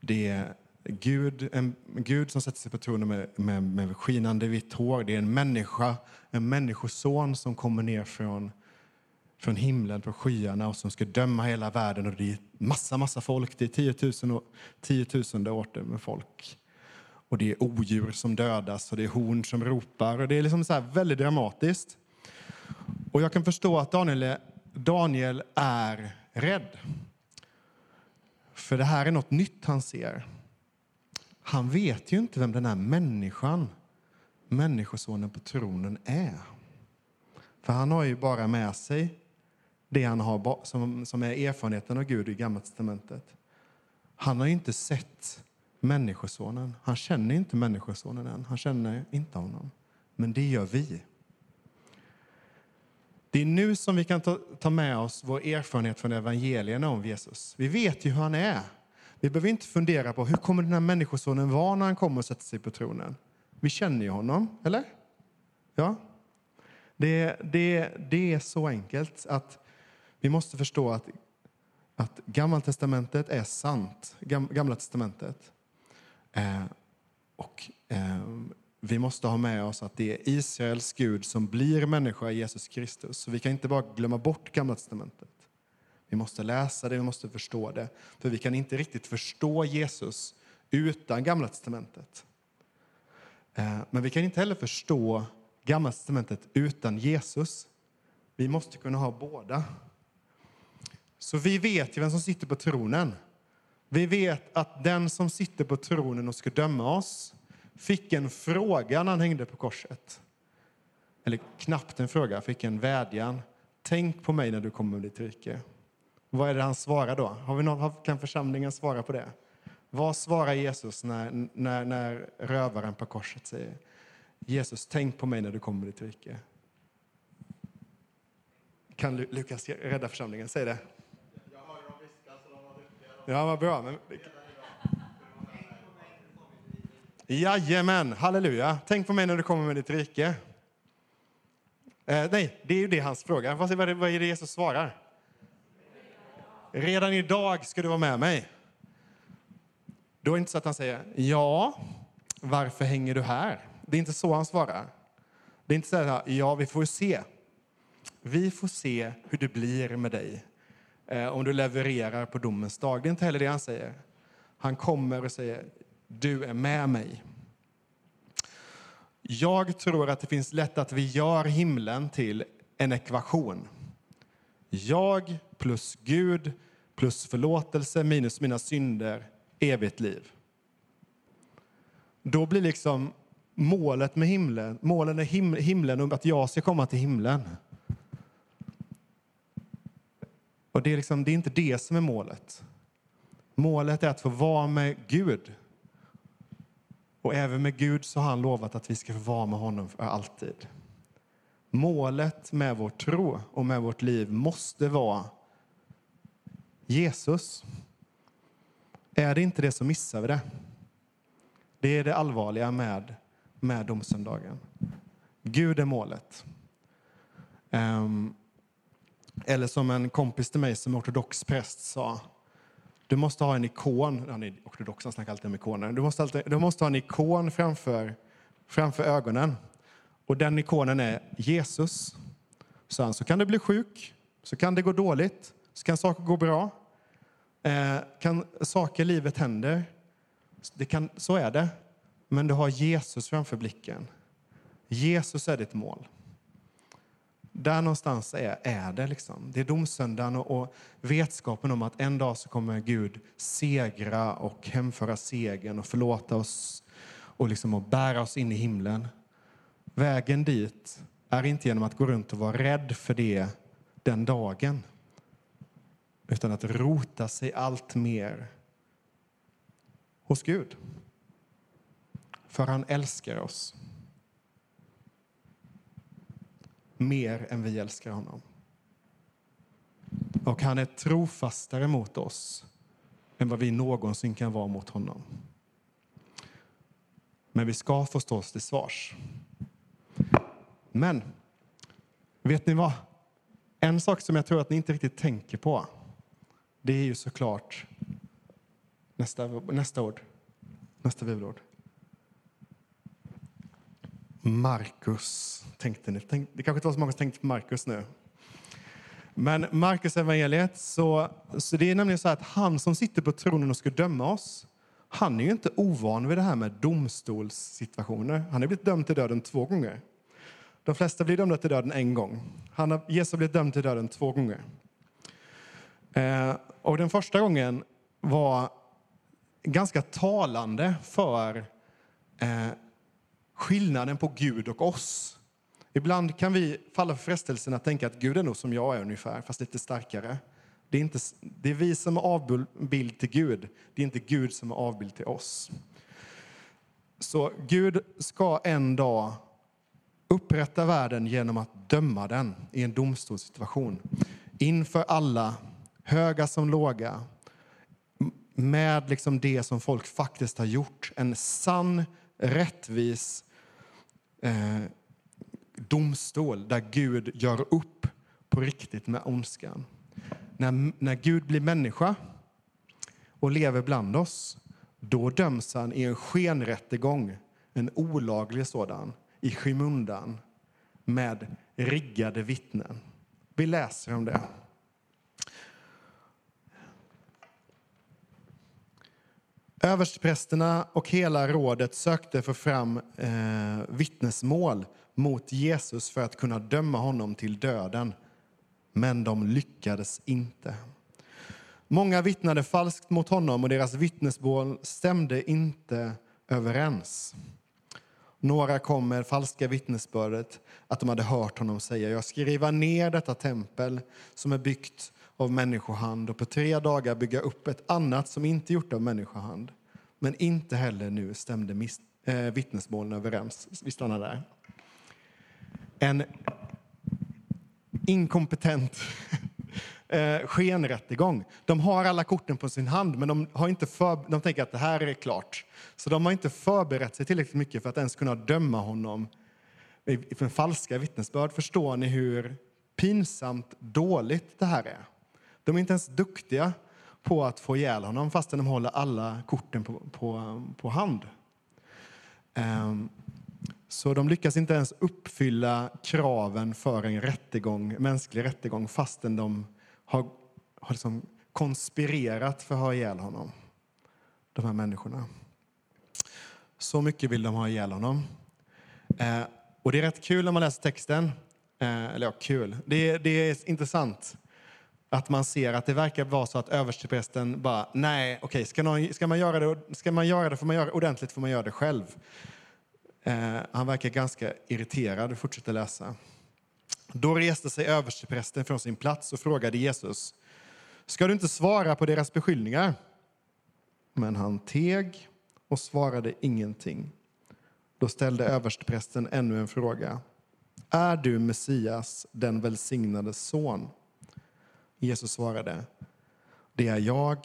Det är Gud, en Gud som sätter sig på tronen med, med, med skinande vitt hår. Det är en människa, en människoson som kommer ner från, från himlen, från skyarna och som ska döma hela världen. Och det är massa, massa folk. Det är tiotusen tiotusende åter med folk. Och det är odjur som dödas och det är horn som ropar. Och det är liksom så här väldigt dramatiskt. Och jag kan förstå att Daniel är, Daniel är rädd. För det här är något nytt han ser. Han vet ju inte vem den här människan, människosonen på tronen, är. För han har ju bara med sig det han har som, som är erfarenheten av Gud i Gamla testamentet. Han har ju inte sett Människosonen. Han känner inte Människosonen än. Han känner inte honom. Men det gör vi. Det är nu som vi kan ta, ta med oss vår erfarenhet från evangelierna om Jesus. Vi vet ju hur han är. Vi behöver inte fundera på hur kommer den här människosonen vara när han kommer och sätter sig på tronen. Vi känner ju honom, eller? Ja. Det, det, det är så enkelt att vi måste förstå att, att Gamla testamentet är sant. Gam, Gamla testamentet. Eh, och eh, vi måste ha med oss att det är Israels Gud som blir människa i Jesus Kristus. Så vi kan inte bara glömma bort Gamla testamentet. Vi måste läsa det, vi måste förstå det. För vi kan inte riktigt förstå Jesus utan Gamla testamentet. Eh, men vi kan inte heller förstå Gamla testamentet utan Jesus. Vi måste kunna ha båda. Så vi vet ju vem som sitter på tronen. Vi vet att den som sitter på tronen och ska döma oss fick en fråga när han hängde på korset. Eller knappt en fråga, fick en vädjan. Tänk på mig när du kommer med ditt rike. Vad är det han svarar då? Har vi någon, kan församlingen svara på det? Vad svarar Jesus när, när, när rövaren på korset säger Jesus, tänk på mig när du kommer med ditt rike? Kan Lukas rädda församlingen? Säg det. Jag hör dem viska Ja, vad bra. Men... Jajamän, halleluja. Tänk på mig när du kommer med ditt rike. Eh, nej, det är ju det hans fråga. Är vad är det Jesus svarar? Redan idag ska du vara med mig. Då är det inte så att han säger ja, varför hänger du här? Det är inte så han svarar. Det är inte så här, ja, vi får se. Vi får se hur det blir med dig eh, om du levererar på domens dag. Det är inte heller det han säger. Han kommer och säger, du är med mig. Jag tror att det finns lätt att vi gör himlen till en ekvation. Jag plus Gud plus förlåtelse minus mina synder, evigt liv. Då blir liksom målet med himlen, målen är him, himlen och att jag ska komma till himlen. Och det är, liksom, det är inte det som är målet. Målet är att få vara med Gud. Och även med Gud så har han lovat att vi ska få vara med honom för alltid. Målet med vår tro och med vårt liv måste vara Jesus. Är det inte det så missar vi det. Det är det allvarliga med, med domsöndagen. Gud är målet. Um, eller som en kompis till mig som är ortodox präst sa. Du måste ha en ikon. Han är ortodox, han snackar alltid om ikoner. Du måste, alltid, du måste ha en ikon framför, framför ögonen. Och den ikonen är Jesus. Så, han, så kan du bli sjuk, så kan det gå dåligt, så kan saker gå bra. Eh, kan saker i livet händer. Det kan, så är det. Men du har Jesus framför blicken. Jesus är ditt mål. Där någonstans är, är det. Liksom. Det är domsöndagen och, och vetskapen om att en dag så kommer Gud segra och hemföra segern och förlåta oss och, liksom och bära oss in i himlen. Vägen dit är inte genom att gå runt och vara rädd för det den dagen utan att rota sig allt mer hos Gud. För han älskar oss mer än vi älskar honom. Och han är trofastare mot oss än vad vi någonsin kan vara mot honom. Men vi ska få stå oss till svars. Men, vet ni vad? En sak som jag tror att ni inte riktigt tänker på, det är ju såklart nästa, nästa ord, nästa bibelord. Markus, tänkte ni. Tänk, det kanske inte var så många som tänkte på Markus nu. Men Markus evangeliet så, så det är nämligen så att han som sitter på tronen och ska döma oss, han är ju inte ovan vid det här med domstolssituationer. Han har blivit dömd till döden två gånger. De flesta blir dömda till döden en gång. Han har, Jesus har blivit dömd till döden två gånger. Eh, och den första gången var ganska talande för eh, skillnaden på Gud och oss. Ibland kan vi falla för frestelsen att tänka att Gud är nog som jag är ungefär, fast lite starkare. Det är, inte, det är vi som är avbild till Gud, det är inte Gud som är avbild till oss. Så Gud ska en dag upprätta världen genom att döma den i en domstolssituation. Inför alla, höga som låga, med liksom det som folk faktiskt har gjort. En sann, rättvis eh, domstol där Gud gör upp på riktigt med ondskan. När, när Gud blir människa och lever bland oss, då döms han i en skenrättegång, en olaglig sådan, i skymundan med riggade vittnen. Vi läser om det. Översteprästerna och hela rådet sökte få fram eh, vittnesmål mot Jesus för att kunna döma honom till döden. Men de lyckades inte. Många vittnade falskt mot honom och deras vittnesmål stämde inte överens. Några kom med falska vittnesbördet att de hade hört honom säga jag ska riva ner detta tempel som är byggt av människohand och på tre dagar bygga upp ett annat som inte gjort av människohand. Men inte heller nu stämde mis- eh, vittnesmålen överens. Vi stannar där. En inkompetent eh, skenrättegång. De har alla korten på sin hand, men de, har inte för, de tänker att det här är klart. Så de har inte förberett sig tillräckligt mycket för att ens kunna döma honom för falska vittnesbörd. Förstår ni hur pinsamt dåligt det här är? De är inte ens duktiga på att få ihjäl honom fastän de håller alla korten på, på, på hand. Um, så de lyckas inte ens uppfylla kraven för en rättegång, mänsklig rättegång fastän de har, har liksom konspirerat för att ha ihjäl honom. De här människorna. Så mycket vill de ha ihjäl honom. Eh, och det är rätt kul när man läser texten. Eh, eller ja, kul. Det, det är intressant att man ser att det verkar vara så att översteprästen bara, nej, okej, ska, någon, ska, man göra det, ska man göra det får man göra ordentligt får man göra det själv. Eh, han verkar ganska irriterad och fortsätter läsa. Då reste sig översteprästen från sin plats och frågade Jesus, ska du inte svara på deras beskyllningar? Men han teg och svarade ingenting. Då ställde översteprästen ännu en fråga. Är du Messias, den välsignades son? Jesus svarade. Det är jag.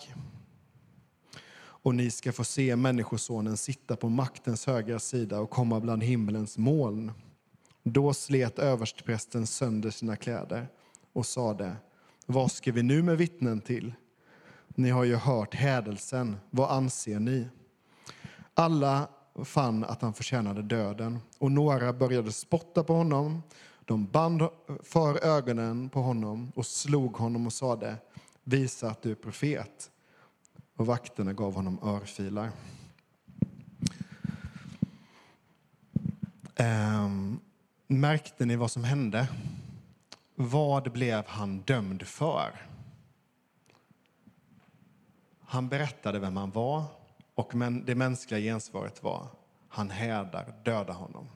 Och ni ska få se Människosonen sitta på maktens högra sida och komma bland himlens moln. Då slet översteprästen sönder sina kläder och sade, vad ska vi nu med vittnen till? Ni har ju hört hädelsen, vad anser ni? Alla fann att han förtjänade döden och några började spotta på honom. De band för ögonen på honom och slog honom och sade, visa att du är profet. Och vakterna gav honom örfilar. Ehm, märkte ni vad som hände? Vad blev han dömd för? Han berättade vem han var och men det mänskliga gensvaret var han hädar, döda honom.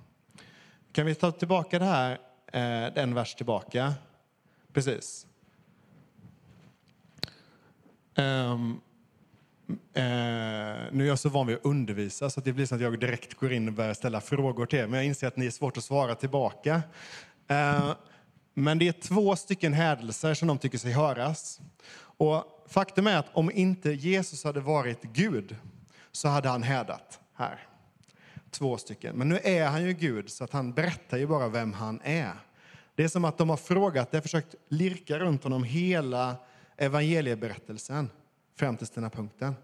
Kan vi ta tillbaka det här, eh, en vers tillbaka? Precis. Um, eh, nu är jag så van vid att undervisa så att det blir så att jag direkt går in och börjar ställa frågor till er. Men jag inser att ni är svårt att svara tillbaka. Eh, men det är två stycken hädelser som de tycker sig höras. Och faktum är att om inte Jesus hade varit Gud så hade han hädat här. Två stycken. Men nu är han ju Gud så att han berättar ju bara vem han är. Det är som att de har frågat, de har försökt lirka runt honom hela evangelieberättelsen fram till den här punkten.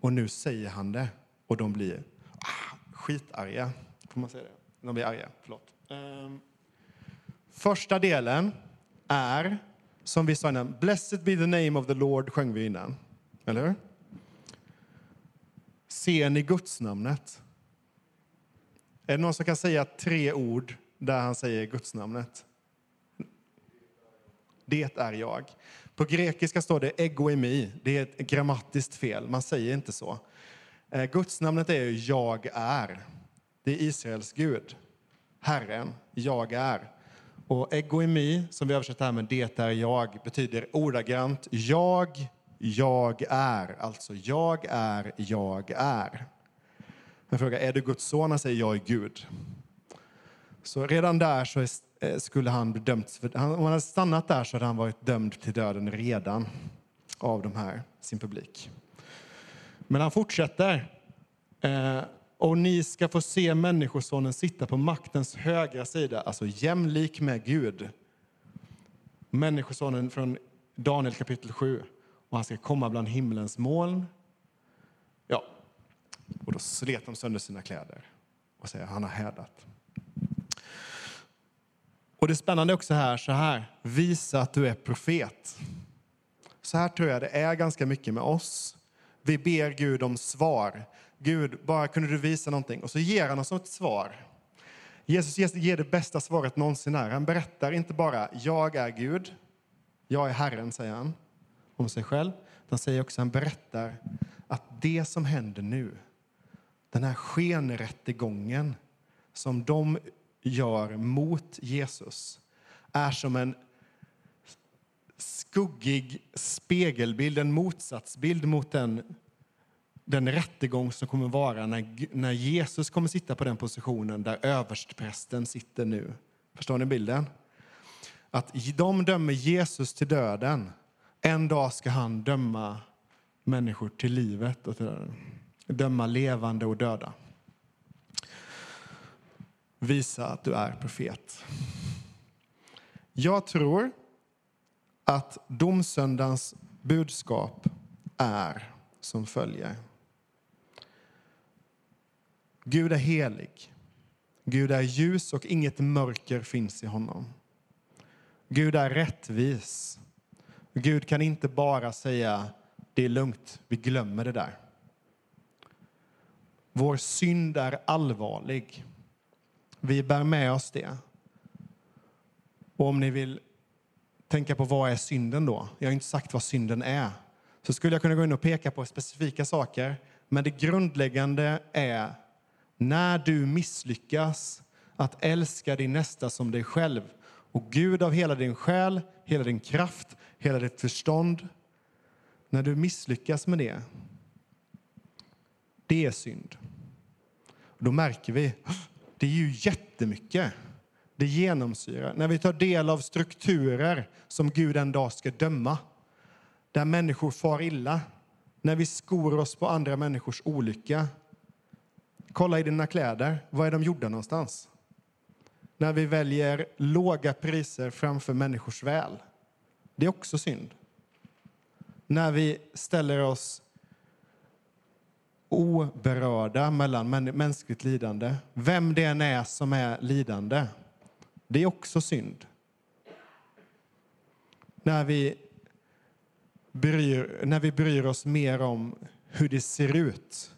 Och nu säger han det och de blir ah, skitarga. Får man säga det? De blir arga, förlåt. Um. Första delen är, som vi sa innan, Blessed be the name of the Lord sjöng vi innan. Eller hur? Ser ni gudsnamnet? Är det någon som kan säga tre ord där han säger gudsnamnet? Det är jag. På grekiska står det egoimi. Det är ett grammatiskt fel. Man säger inte så. Eh, gudsnamnet är ju jag är. Det är Israels Gud. Herren, jag är. Och egoimi, som vi översätter här med det är jag, betyder ordagrant jag, jag är. Alltså jag är, jag är. Men fråga, är du Guds son? Han säger jag är Gud. Så redan där så är, Eh, skulle han bli dömd. För, om han hade stannat där så hade han varit dömd till döden redan av de här, sin publik. Men han fortsätter. Eh, och ni ska få se Människosonen sitta på maktens högra sida, alltså jämlik med Gud. Människosonen från Daniel kapitel 7. Och han ska komma bland himlens moln. Ja, och då slet de sönder sina kläder och säger han har hädat. Och det spännande är också här, så här, visa att du är profet. Så här tror jag det är ganska mycket med oss. Vi ber Gud om svar. Gud, bara kunde du visa någonting? Och så ger han oss ett svar. Jesus ger det bästa svaret någonsin är. Han berättar inte bara jag är Gud, jag är Herren, säger han om sig själv. Han säger också, han berättar att det som händer nu, den här skenrättegången som de gör mot Jesus, är som en skuggig spegelbild, en motsatsbild mot den, den rättegång som kommer vara när, när Jesus kommer sitta på den positionen där överstprästen sitter nu. Förstår ni bilden? Att de dömer Jesus till döden. En dag ska han döma människor till livet och till döden. Döma levande och döda. Visa att du är profet. Jag tror att domsöndagens budskap är som följer. Gud är helig. Gud är ljus och inget mörker finns i honom. Gud är rättvis. Gud kan inte bara säga det är lugnt, vi glömmer det där. Vår synd är allvarlig. Vi bär med oss det. Och om ni vill tänka på vad är synden då? Jag har inte sagt vad synden är. Så skulle jag kunna gå in och peka på specifika saker. Men det grundläggande är när du misslyckas att älska din nästa som dig själv och Gud av hela din själ, hela din kraft, hela ditt förstånd. När du misslyckas med det, Det är synd. Då märker vi, det är ju jättemycket. Det genomsyrar. När vi tar del av strukturer som Gud en dag ska döma, där människor far illa, när vi skor oss på andra människors olycka. Kolla i dina kläder, var är de gjorda någonstans? När vi väljer låga priser framför människors väl. Det är också synd. När vi ställer oss oberörda mellan mänskligt lidande, vem det än är som är lidande, det är också synd. När vi, bryr, när vi bryr oss mer om hur det ser ut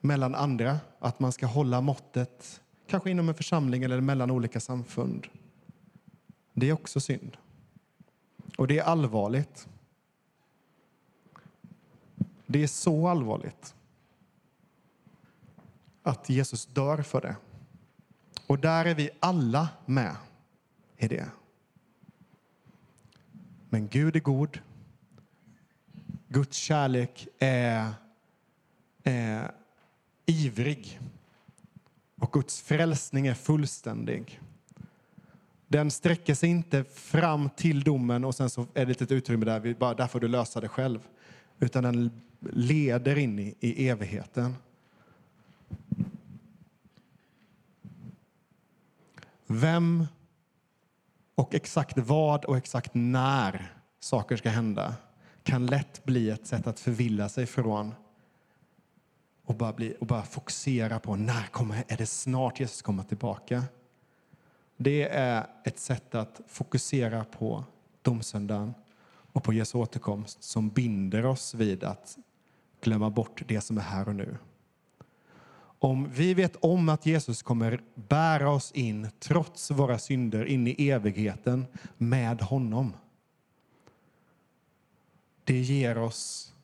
mellan andra, att man ska hålla måttet, kanske inom en församling eller mellan olika samfund. Det är också synd. Och det är allvarligt. Det är så allvarligt att Jesus dör för det. Och där är vi alla med i det. Men Gud är god. Guds kärlek är, är ivrig. Och Guds frälsning är fullständig. Den sträcker sig inte fram till domen och sen så är det ett litet utrymme där, vi bara, där får du lösa det själv. Utan den leder in i, i evigheten. Vem och exakt vad och exakt när saker ska hända kan lätt bli ett sätt att förvilla sig från och bara, bli, och bara fokusera på när kommer, är det snart Jesus kommer tillbaka. Det är ett sätt att fokusera på domsöndagen och på Jesu återkomst som binder oss vid att glömma bort det som är här och nu. Om vi vet om att Jesus kommer bära oss in, trots våra synder, in i evigheten med honom. Det ger oss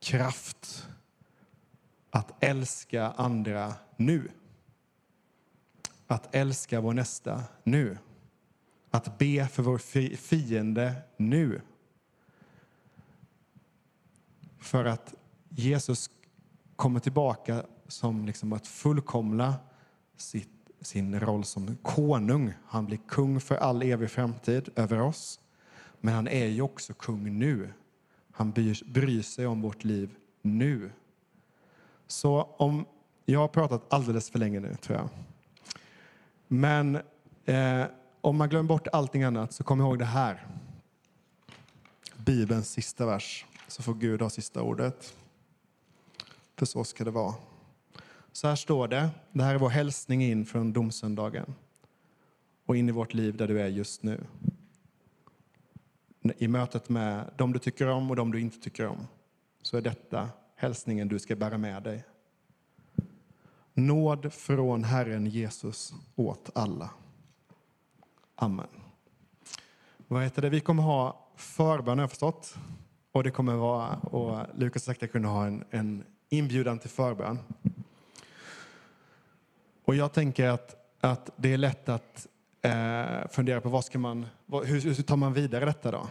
kraft att älska andra nu. Att älska vår nästa nu. Att be för vår fiende nu. För att Jesus kommer tillbaka som liksom att fullkomla sitt, sin roll som konung. Han blir kung för all evig framtid över oss. Men han är ju också kung nu. Han bryr, bryr sig om vårt liv nu. Så om, jag har pratat alldeles för länge nu, tror jag. Men eh, om man glömmer bort allting annat så kom ihåg det här. Bibelns sista vers, så får Gud ha sista ordet. För så ska det vara. Så här står det. Det här är vår hälsning in från domsöndagen och in i vårt liv där du är just nu. I mötet med dem du tycker om och dem du inte tycker om så är detta hälsningen du ska bära med dig. Nåd från Herren Jesus åt alla. Amen. Vad heter det? Vi kommer ha förbön har jag förstått. Och det kommer vara, och Lukas sagt kunna ha en, en inbjudan till förbön. Och jag tänker att, att det är lätt att eh, fundera på vad ska man, vad, hur, hur tar man vidare detta då?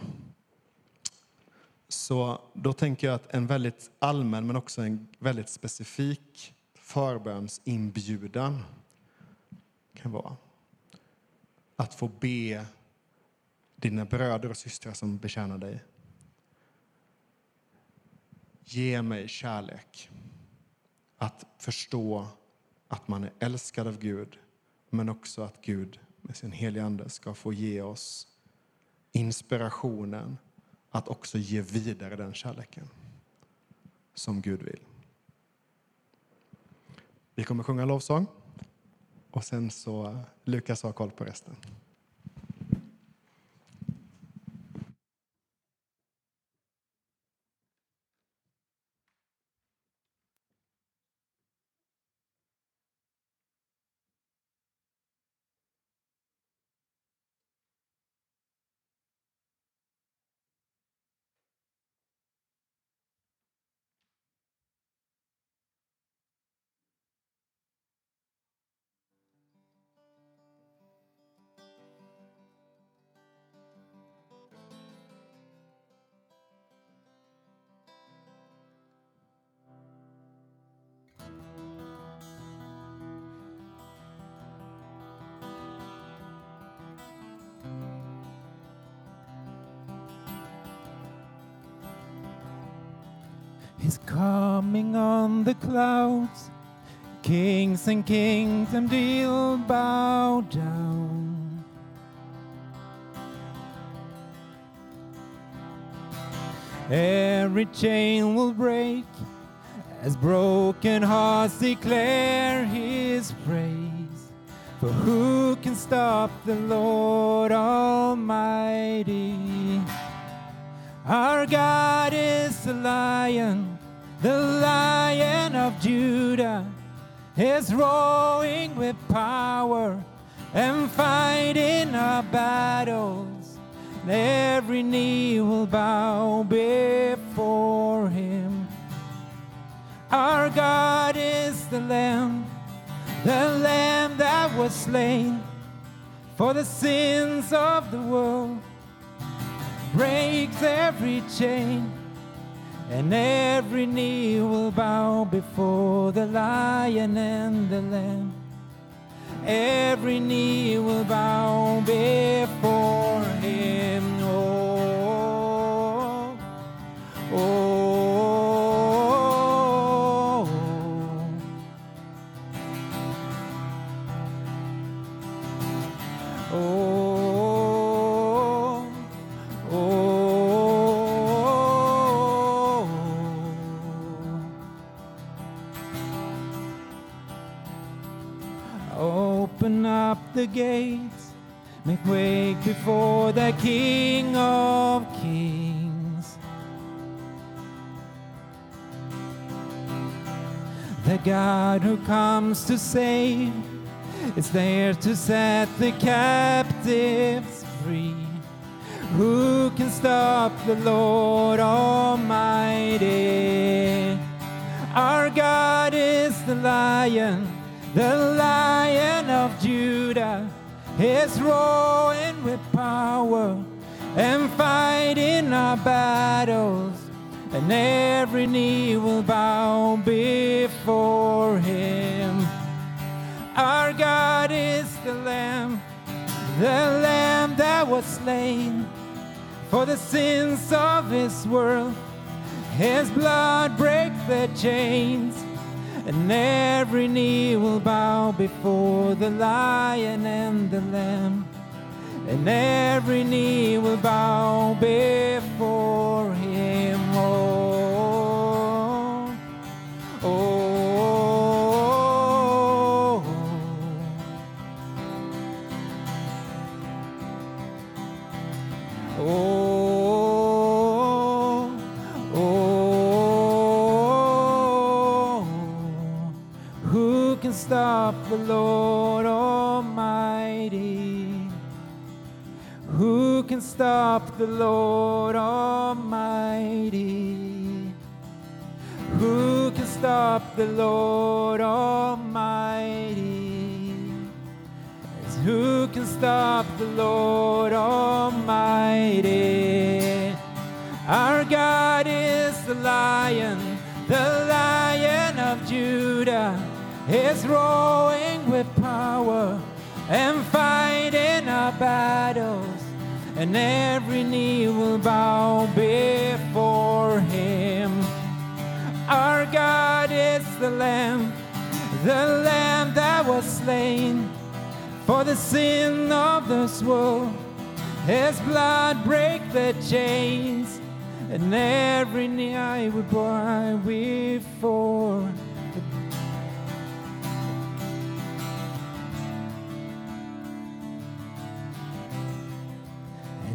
Så då tänker jag att en väldigt allmän men också en väldigt specifik förbönsinbjudan kan vara att få be dina bröder och systrar som betjänar dig. Ge mig kärlek. Att förstå att man är älskad av Gud men också att Gud med sin heliga Ande ska få ge oss inspirationen att också ge vidare den kärleken som Gud vill. Vi kommer sjunga lovsång och sen så Lukas har koll på resten. And kings and will bow down. Every chain will break as broken hearts declare his praise. For who can stop the Lord Almighty? Our God is the lion, the lion of Judah, is roaring with power and fighting our battles. Every knee will bow before him. Our God is the Lamb, the Lamb that was slain for the sins of the world breaks every chain, and every knee will bow before the lion and the lamb. Every knee will bow before him. The gates, make way before the King of Kings. The God who comes to save is there to set the captives free. Who can stop the Lord Almighty? Our God is the lion, the lion of Judah, is roaring with power and fighting our battles, and every knee will bow before him. Our God is the Lamb, the Lamb that was slain for the sins of this world. His blood breaks the chains, and every knee will bow before the lion and the lamb. And every knee will bow before him. The Lord Almighty? Who can stop the Lord Almighty? Who can stop the Lord Almighty? Who can stop the Lord Almighty? Our God is the lion, the lion of Judah, is roaring with power and fighting our battles, and every knee will bow before him. Our God is the Lamb, the Lamb that was slain for the sin of this world. His blood break the chains, and every knee I would bow before.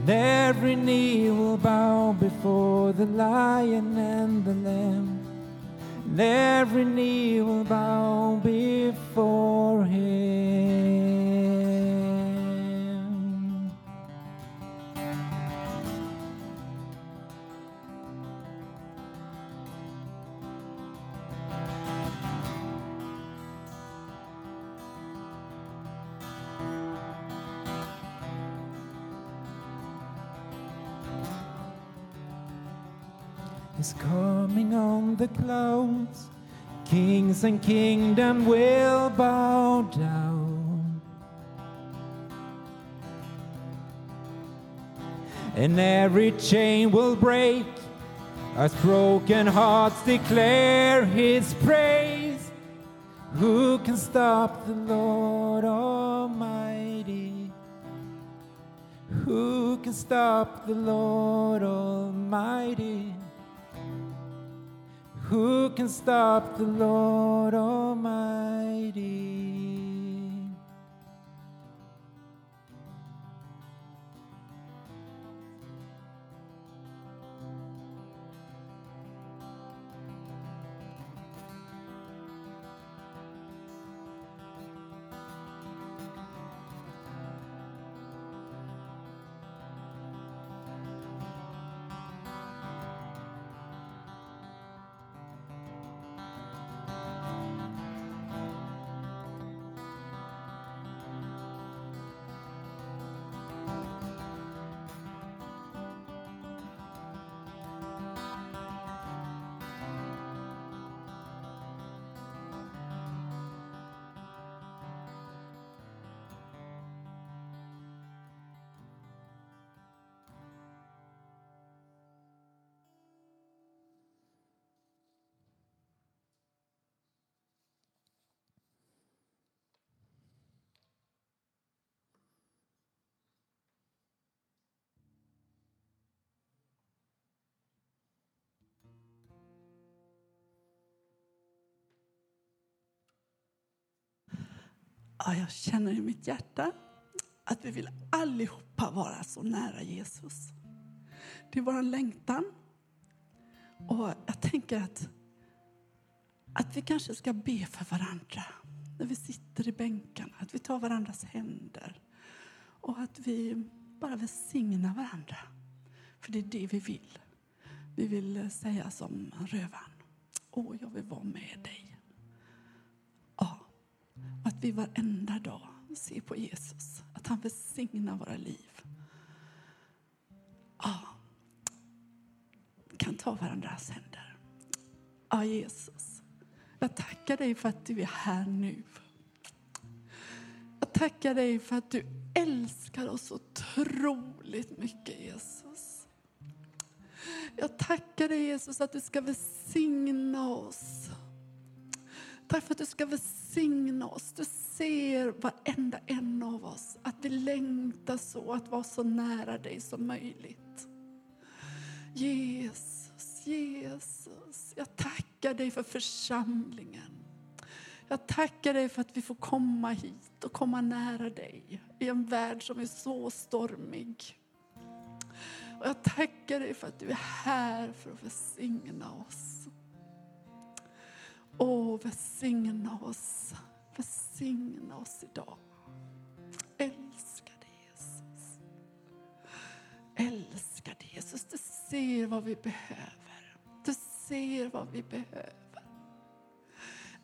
And every knee will bow before the lion and the lamb. And every knee will bow before him. The clouds. Kings and kingdom will bow down. And every chain will break As broken hearts declare his praise, who can stop the Lord Almighty? Who can stop the Lord Almighty? Who can stop the Lord Almighty? Ja, jag känner i mitt hjärta att vi vill allihopa vara så nära Jesus. Det är vår längtan. Och jag tänker att, att vi kanske ska be för varandra när vi sitter i bänkarna. Att vi tar varandras händer och att vi bara välsignar varandra. För det är det vi vill. Vi vill säga som rövaren. Åh, jag vill vara med dig. Att vi varenda dag ser på Jesus. Att han välsignar våra liv. Ja, kan ta varandras händer. Ja, Jesus. Jag tackar dig för att du är här nu. Jag tackar dig för att du älskar oss otroligt mycket, Jesus. Jag tackar dig, Jesus, att du ska välsigna oss. Tack för att du ska välsigna oss. Du ser varenda en av oss. Att vi längtar så att vara så nära dig som möjligt. Jesus, Jesus. Jag tackar dig för församlingen. Jag tackar dig för att vi får komma hit och komma nära dig i en värld som är så stormig. Och jag tackar dig för att du är här för att välsigna oss. Åh, välsigna oss. Välsigna oss idag. Älskar dig Jesus. Älskar dig Jesus. Du ser vad vi behöver. Du ser vad vi behöver.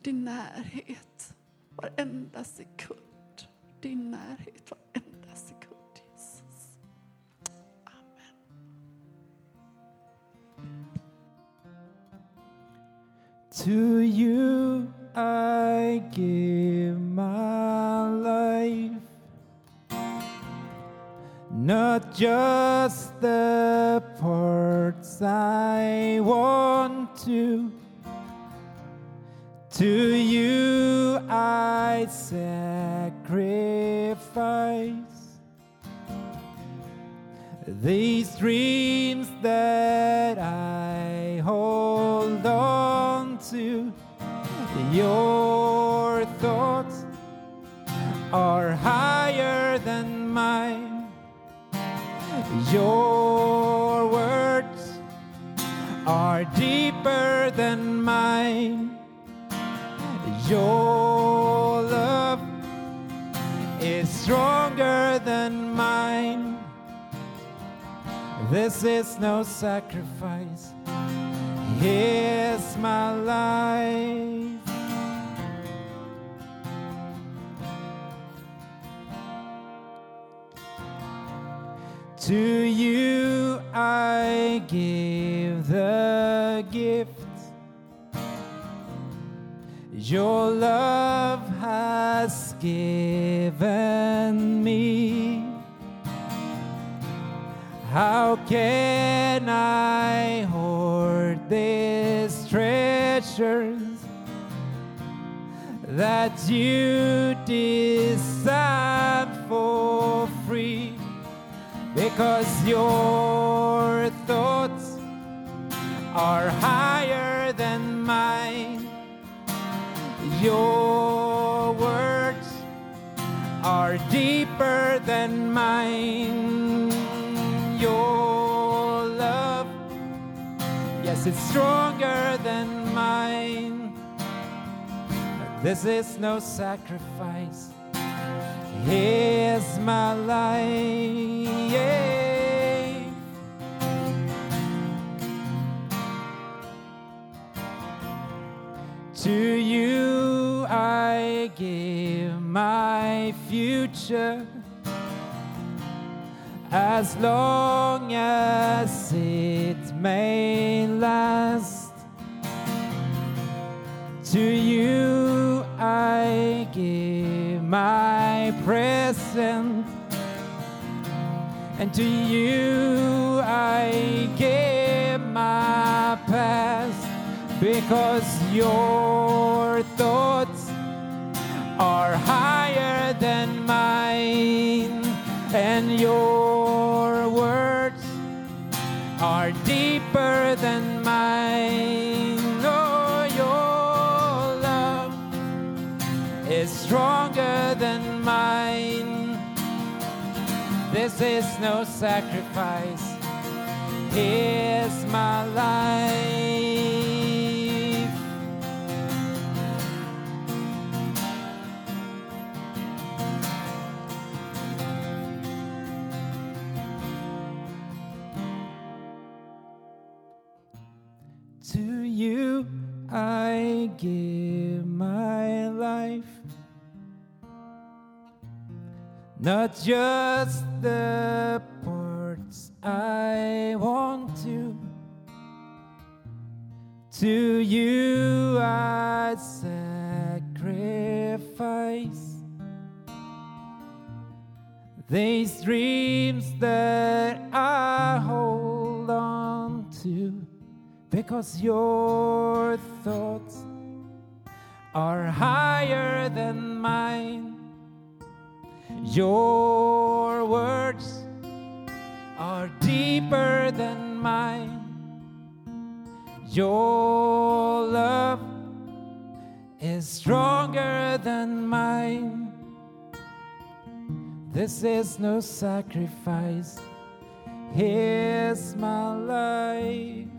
Din närhet varenda sekund. Din närhet varenda To you I give my life, not just the parts I want to. To you I sacrifice these dreams that Your thoughts are higher than mine. Your words are deeper than mine. Your love is stronger than mine. This is no sacrifice. Here's my life. To you I give the gift. Your love has given me How can I hoard these treasures that you design for? Because your thoughts are higher than mine. Your words are deeper than mine. Your love, yes, it's stronger than mine. This is no sacrifice. Here's my life. To you I give my future as long as it may last. To you I give my present, and to you I give my past, because your thoughts are higher than mine, and your words are deeper than mine. Oh, your love is stronger This is no sacrifice. Here's my life. To you I give Not just the parts I want to. To you I sacrifice these dreams that I hold on to because your thoughts are higher than mine. Your words are deeper than mine. Your love is stronger than mine. This is no sacrifice. Here's my life.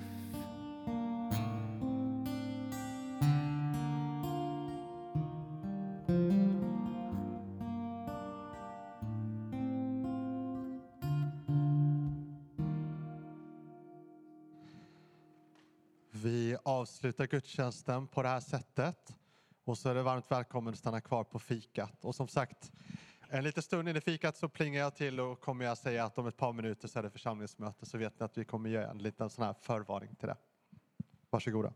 Avsluta gudstjänsten på det här sättet. Och så är det varmt välkommen att stanna kvar på fikat. Och som sagt, en liten stund in i fikat så plingar jag till och kommer jag säga att om ett par minuter så är det församlingsmöte så vet ni att vi kommer göra en liten sån här förvarning till det. Varsågoda.